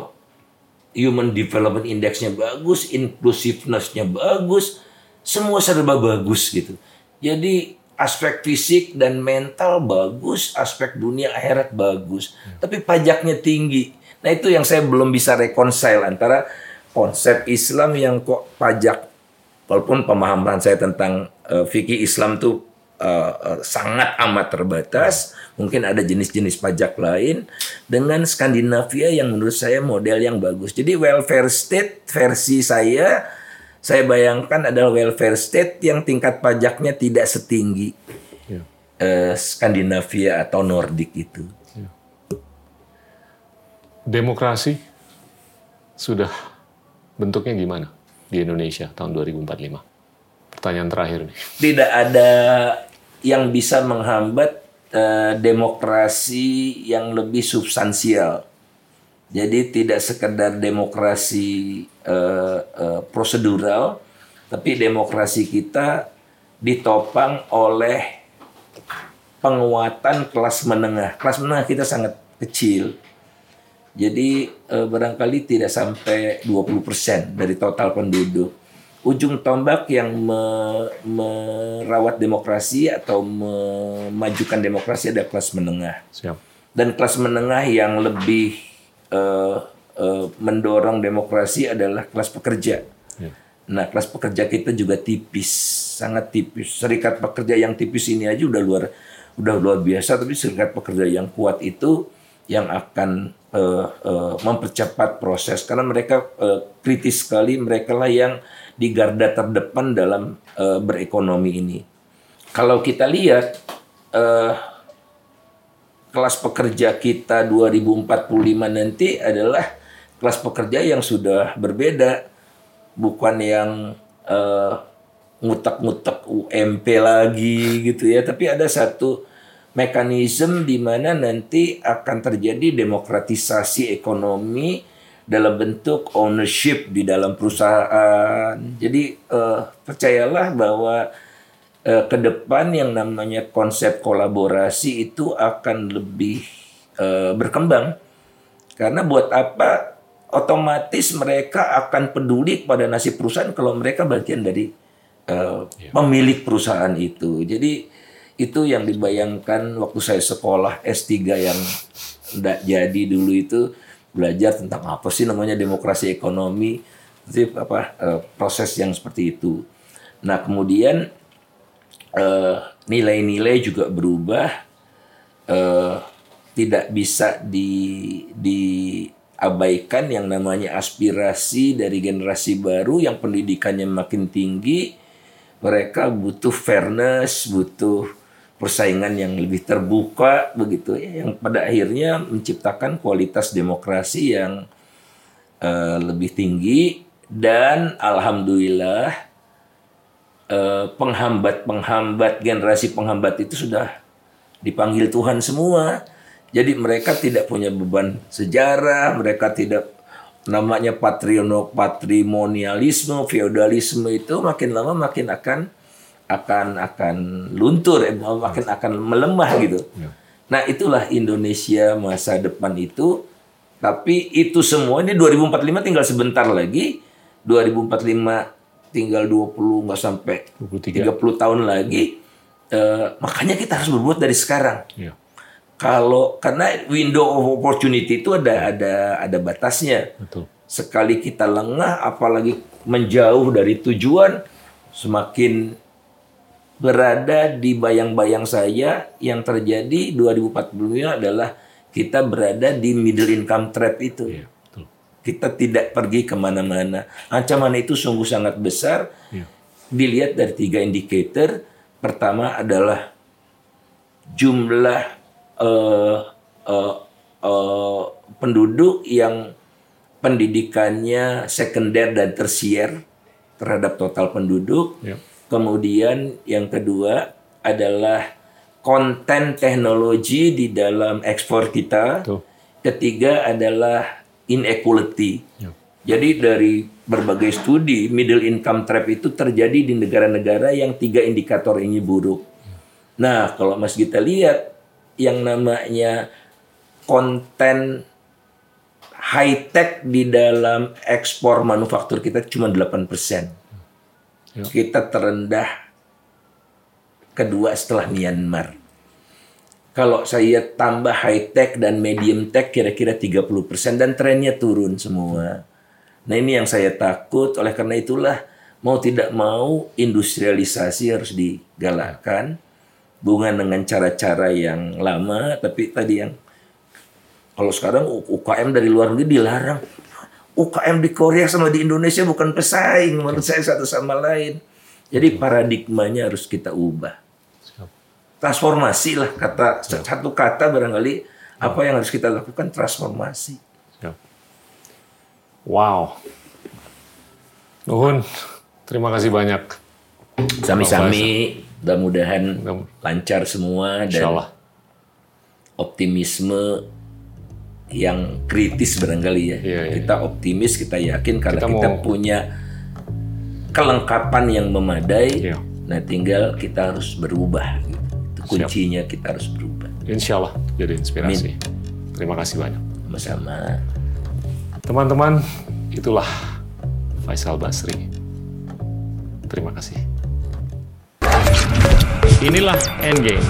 human development indexnya bagus, inclusiveness-nya bagus, semua serba bagus gitu. Jadi aspek fisik dan mental bagus, aspek dunia akhirat bagus, tapi pajaknya tinggi. Nah itu yang saya belum bisa reconcile antara konsep Islam yang kok pajak, walaupun pemahaman saya tentang eh, fikih Islam tuh eh, sangat amat terbatas, mungkin ada jenis-jenis pajak lain dengan Skandinavia yang menurut saya model yang bagus. Jadi welfare state versi saya saya bayangkan adalah welfare state yang tingkat pajaknya tidak setinggi Ya. eh, Skandinavia atau Nordik itu. Demokrasi sudah bentuknya gimana di Indonesia tahun 2045? Pertanyaan terakhir nih. Tidak ada yang bisa menghambat eh, demokrasi yang lebih substansial. Jadi tidak sekedar demokrasi eh, eh, prosedural, tapi demokrasi kita ditopang oleh penguatan kelas menengah. Kelas menengah kita sangat kecil. Jadi eh, barangkali tidak sampai 20% dari total penduduk. Ujung tombak yang me- merawat demokrasi atau memajukan demokrasi adalah kelas menengah Siap. dan kelas menengah yang lebih eh, eh, mendorong demokrasi adalah kelas pekerja. Ya. Nah, kelas pekerja kita juga tipis, sangat tipis. Serikat pekerja yang tipis ini aja udah luar udah luar biasa, tapi serikat pekerja yang kuat itu yang akan eh, eh, mempercepat proses karena mereka eh, kritis sekali, mereka lah yang di garda terdepan dalam eh, berekonomi ini. Kalau kita lihat eh, kelas pekerja kita 2045 nanti adalah kelas pekerja yang sudah berbeda, bukan yang eh, ngutak-ngutak UMP lagi gitu ya, tapi ada satu mekanisme di mana nanti akan terjadi demokratisasi ekonomi dalam bentuk ownership di dalam perusahaan. Jadi eh, percayalah bahwa eh, ke depan yang namanya konsep kolaborasi itu akan lebih eh, berkembang. Karena buat apa otomatis mereka akan peduli pada nasib perusahaan kalau mereka bagian dari eh, pemilik perusahaan itu. Jadi itu yang dibayangkan waktu saya sekolah S3 yang tidak jadi dulu itu belajar tentang apa sih namanya demokrasi ekonomi, Jadi apa eh, proses yang seperti itu. Nah kemudian eh, nilai-nilai juga berubah, eh, tidak bisa di diabaikan yang namanya aspirasi dari generasi baru yang pendidikannya makin tinggi, mereka butuh fairness, butuh persaingan yang lebih terbuka begitu ya, yang pada akhirnya menciptakan kualitas demokrasi yang eh, lebih tinggi dan alhamdulillah eh, penghambat-penghambat generasi penghambat itu sudah dipanggil Tuhan semua. Jadi mereka tidak punya beban sejarah, mereka tidak namanya patriono patrimonialisme, feodalisme itu makin lama makin akan akan akan luntur, eh, makin akan melemah gitu. Nah itulah Indonesia masa depan itu Tapi itu semua ini 2045 tinggal sebentar lagi. 2045 tinggal 20 nggak sampai 23. 30 tahun lagi. Eh, makanya kita harus berbuat dari sekarang. Iya. Kalau karena window of opportunity itu ada ada ada batasnya. Betul. Sekali kita lengah, apalagi menjauh dari tujuan, semakin berada di bayang-bayang saya yang terjadi 2045 adalah kita berada di middle income trap itu. Iya, betul. Kita tidak pergi ke mana-mana. Ancaman itu sungguh sangat besar. Iya. Dilihat dari tiga indikator. Pertama adalah jumlah eh, eh, eh, penduduk yang pendidikannya sekunder dan tersier terhadap total penduduk. Iya. Kemudian yang kedua adalah konten teknologi di dalam ekspor kita. Betul. Ketiga adalah inequality. Iya. Jadi dari berbagai studi middle income trap itu terjadi di negara-negara yang tiga indikator ini buruk. Nah, kalau Mas kita lihat yang namanya konten high tech di dalam ekspor manufaktur kita cuma 8%. Ya. Kita terendah kedua setelah Myanmar. Kalau saya tambah high tech dan medium tech kira-kira 30% dan trennya turun semua. Nah ini yang saya takut oleh karena itulah mau tidak mau industrialisasi harus digalakkan bukan dengan cara-cara yang lama tapi tadi yang kalau sekarang UKM dari luar negeri dilarang. UKM di Korea sama di Indonesia bukan pesaing menurut saya satu sama lain. Jadi paradigmanya harus kita ubah. Transformasi lah kata satu kata barangkali apa yang harus kita lakukan transformasi. Wow. Nuhun, terima kasih banyak. Sami-sami mudah-mudahan Mudah- lancar semua dan optimisme yang kritis barangkali ya. Iya, iya. Kita optimis, kita yakin karena Kita kita, mau- punya kelengkapan yang memadai. Iya. Nah, tinggal kita harus berubah. Itu kuncinya kita harus berubah. Insya Allah jadi inspirasi. Terima kasih banyak. Sama-sama. Teman-teman, itulah Faisal Basri. Terima kasih. Inilah Endgame,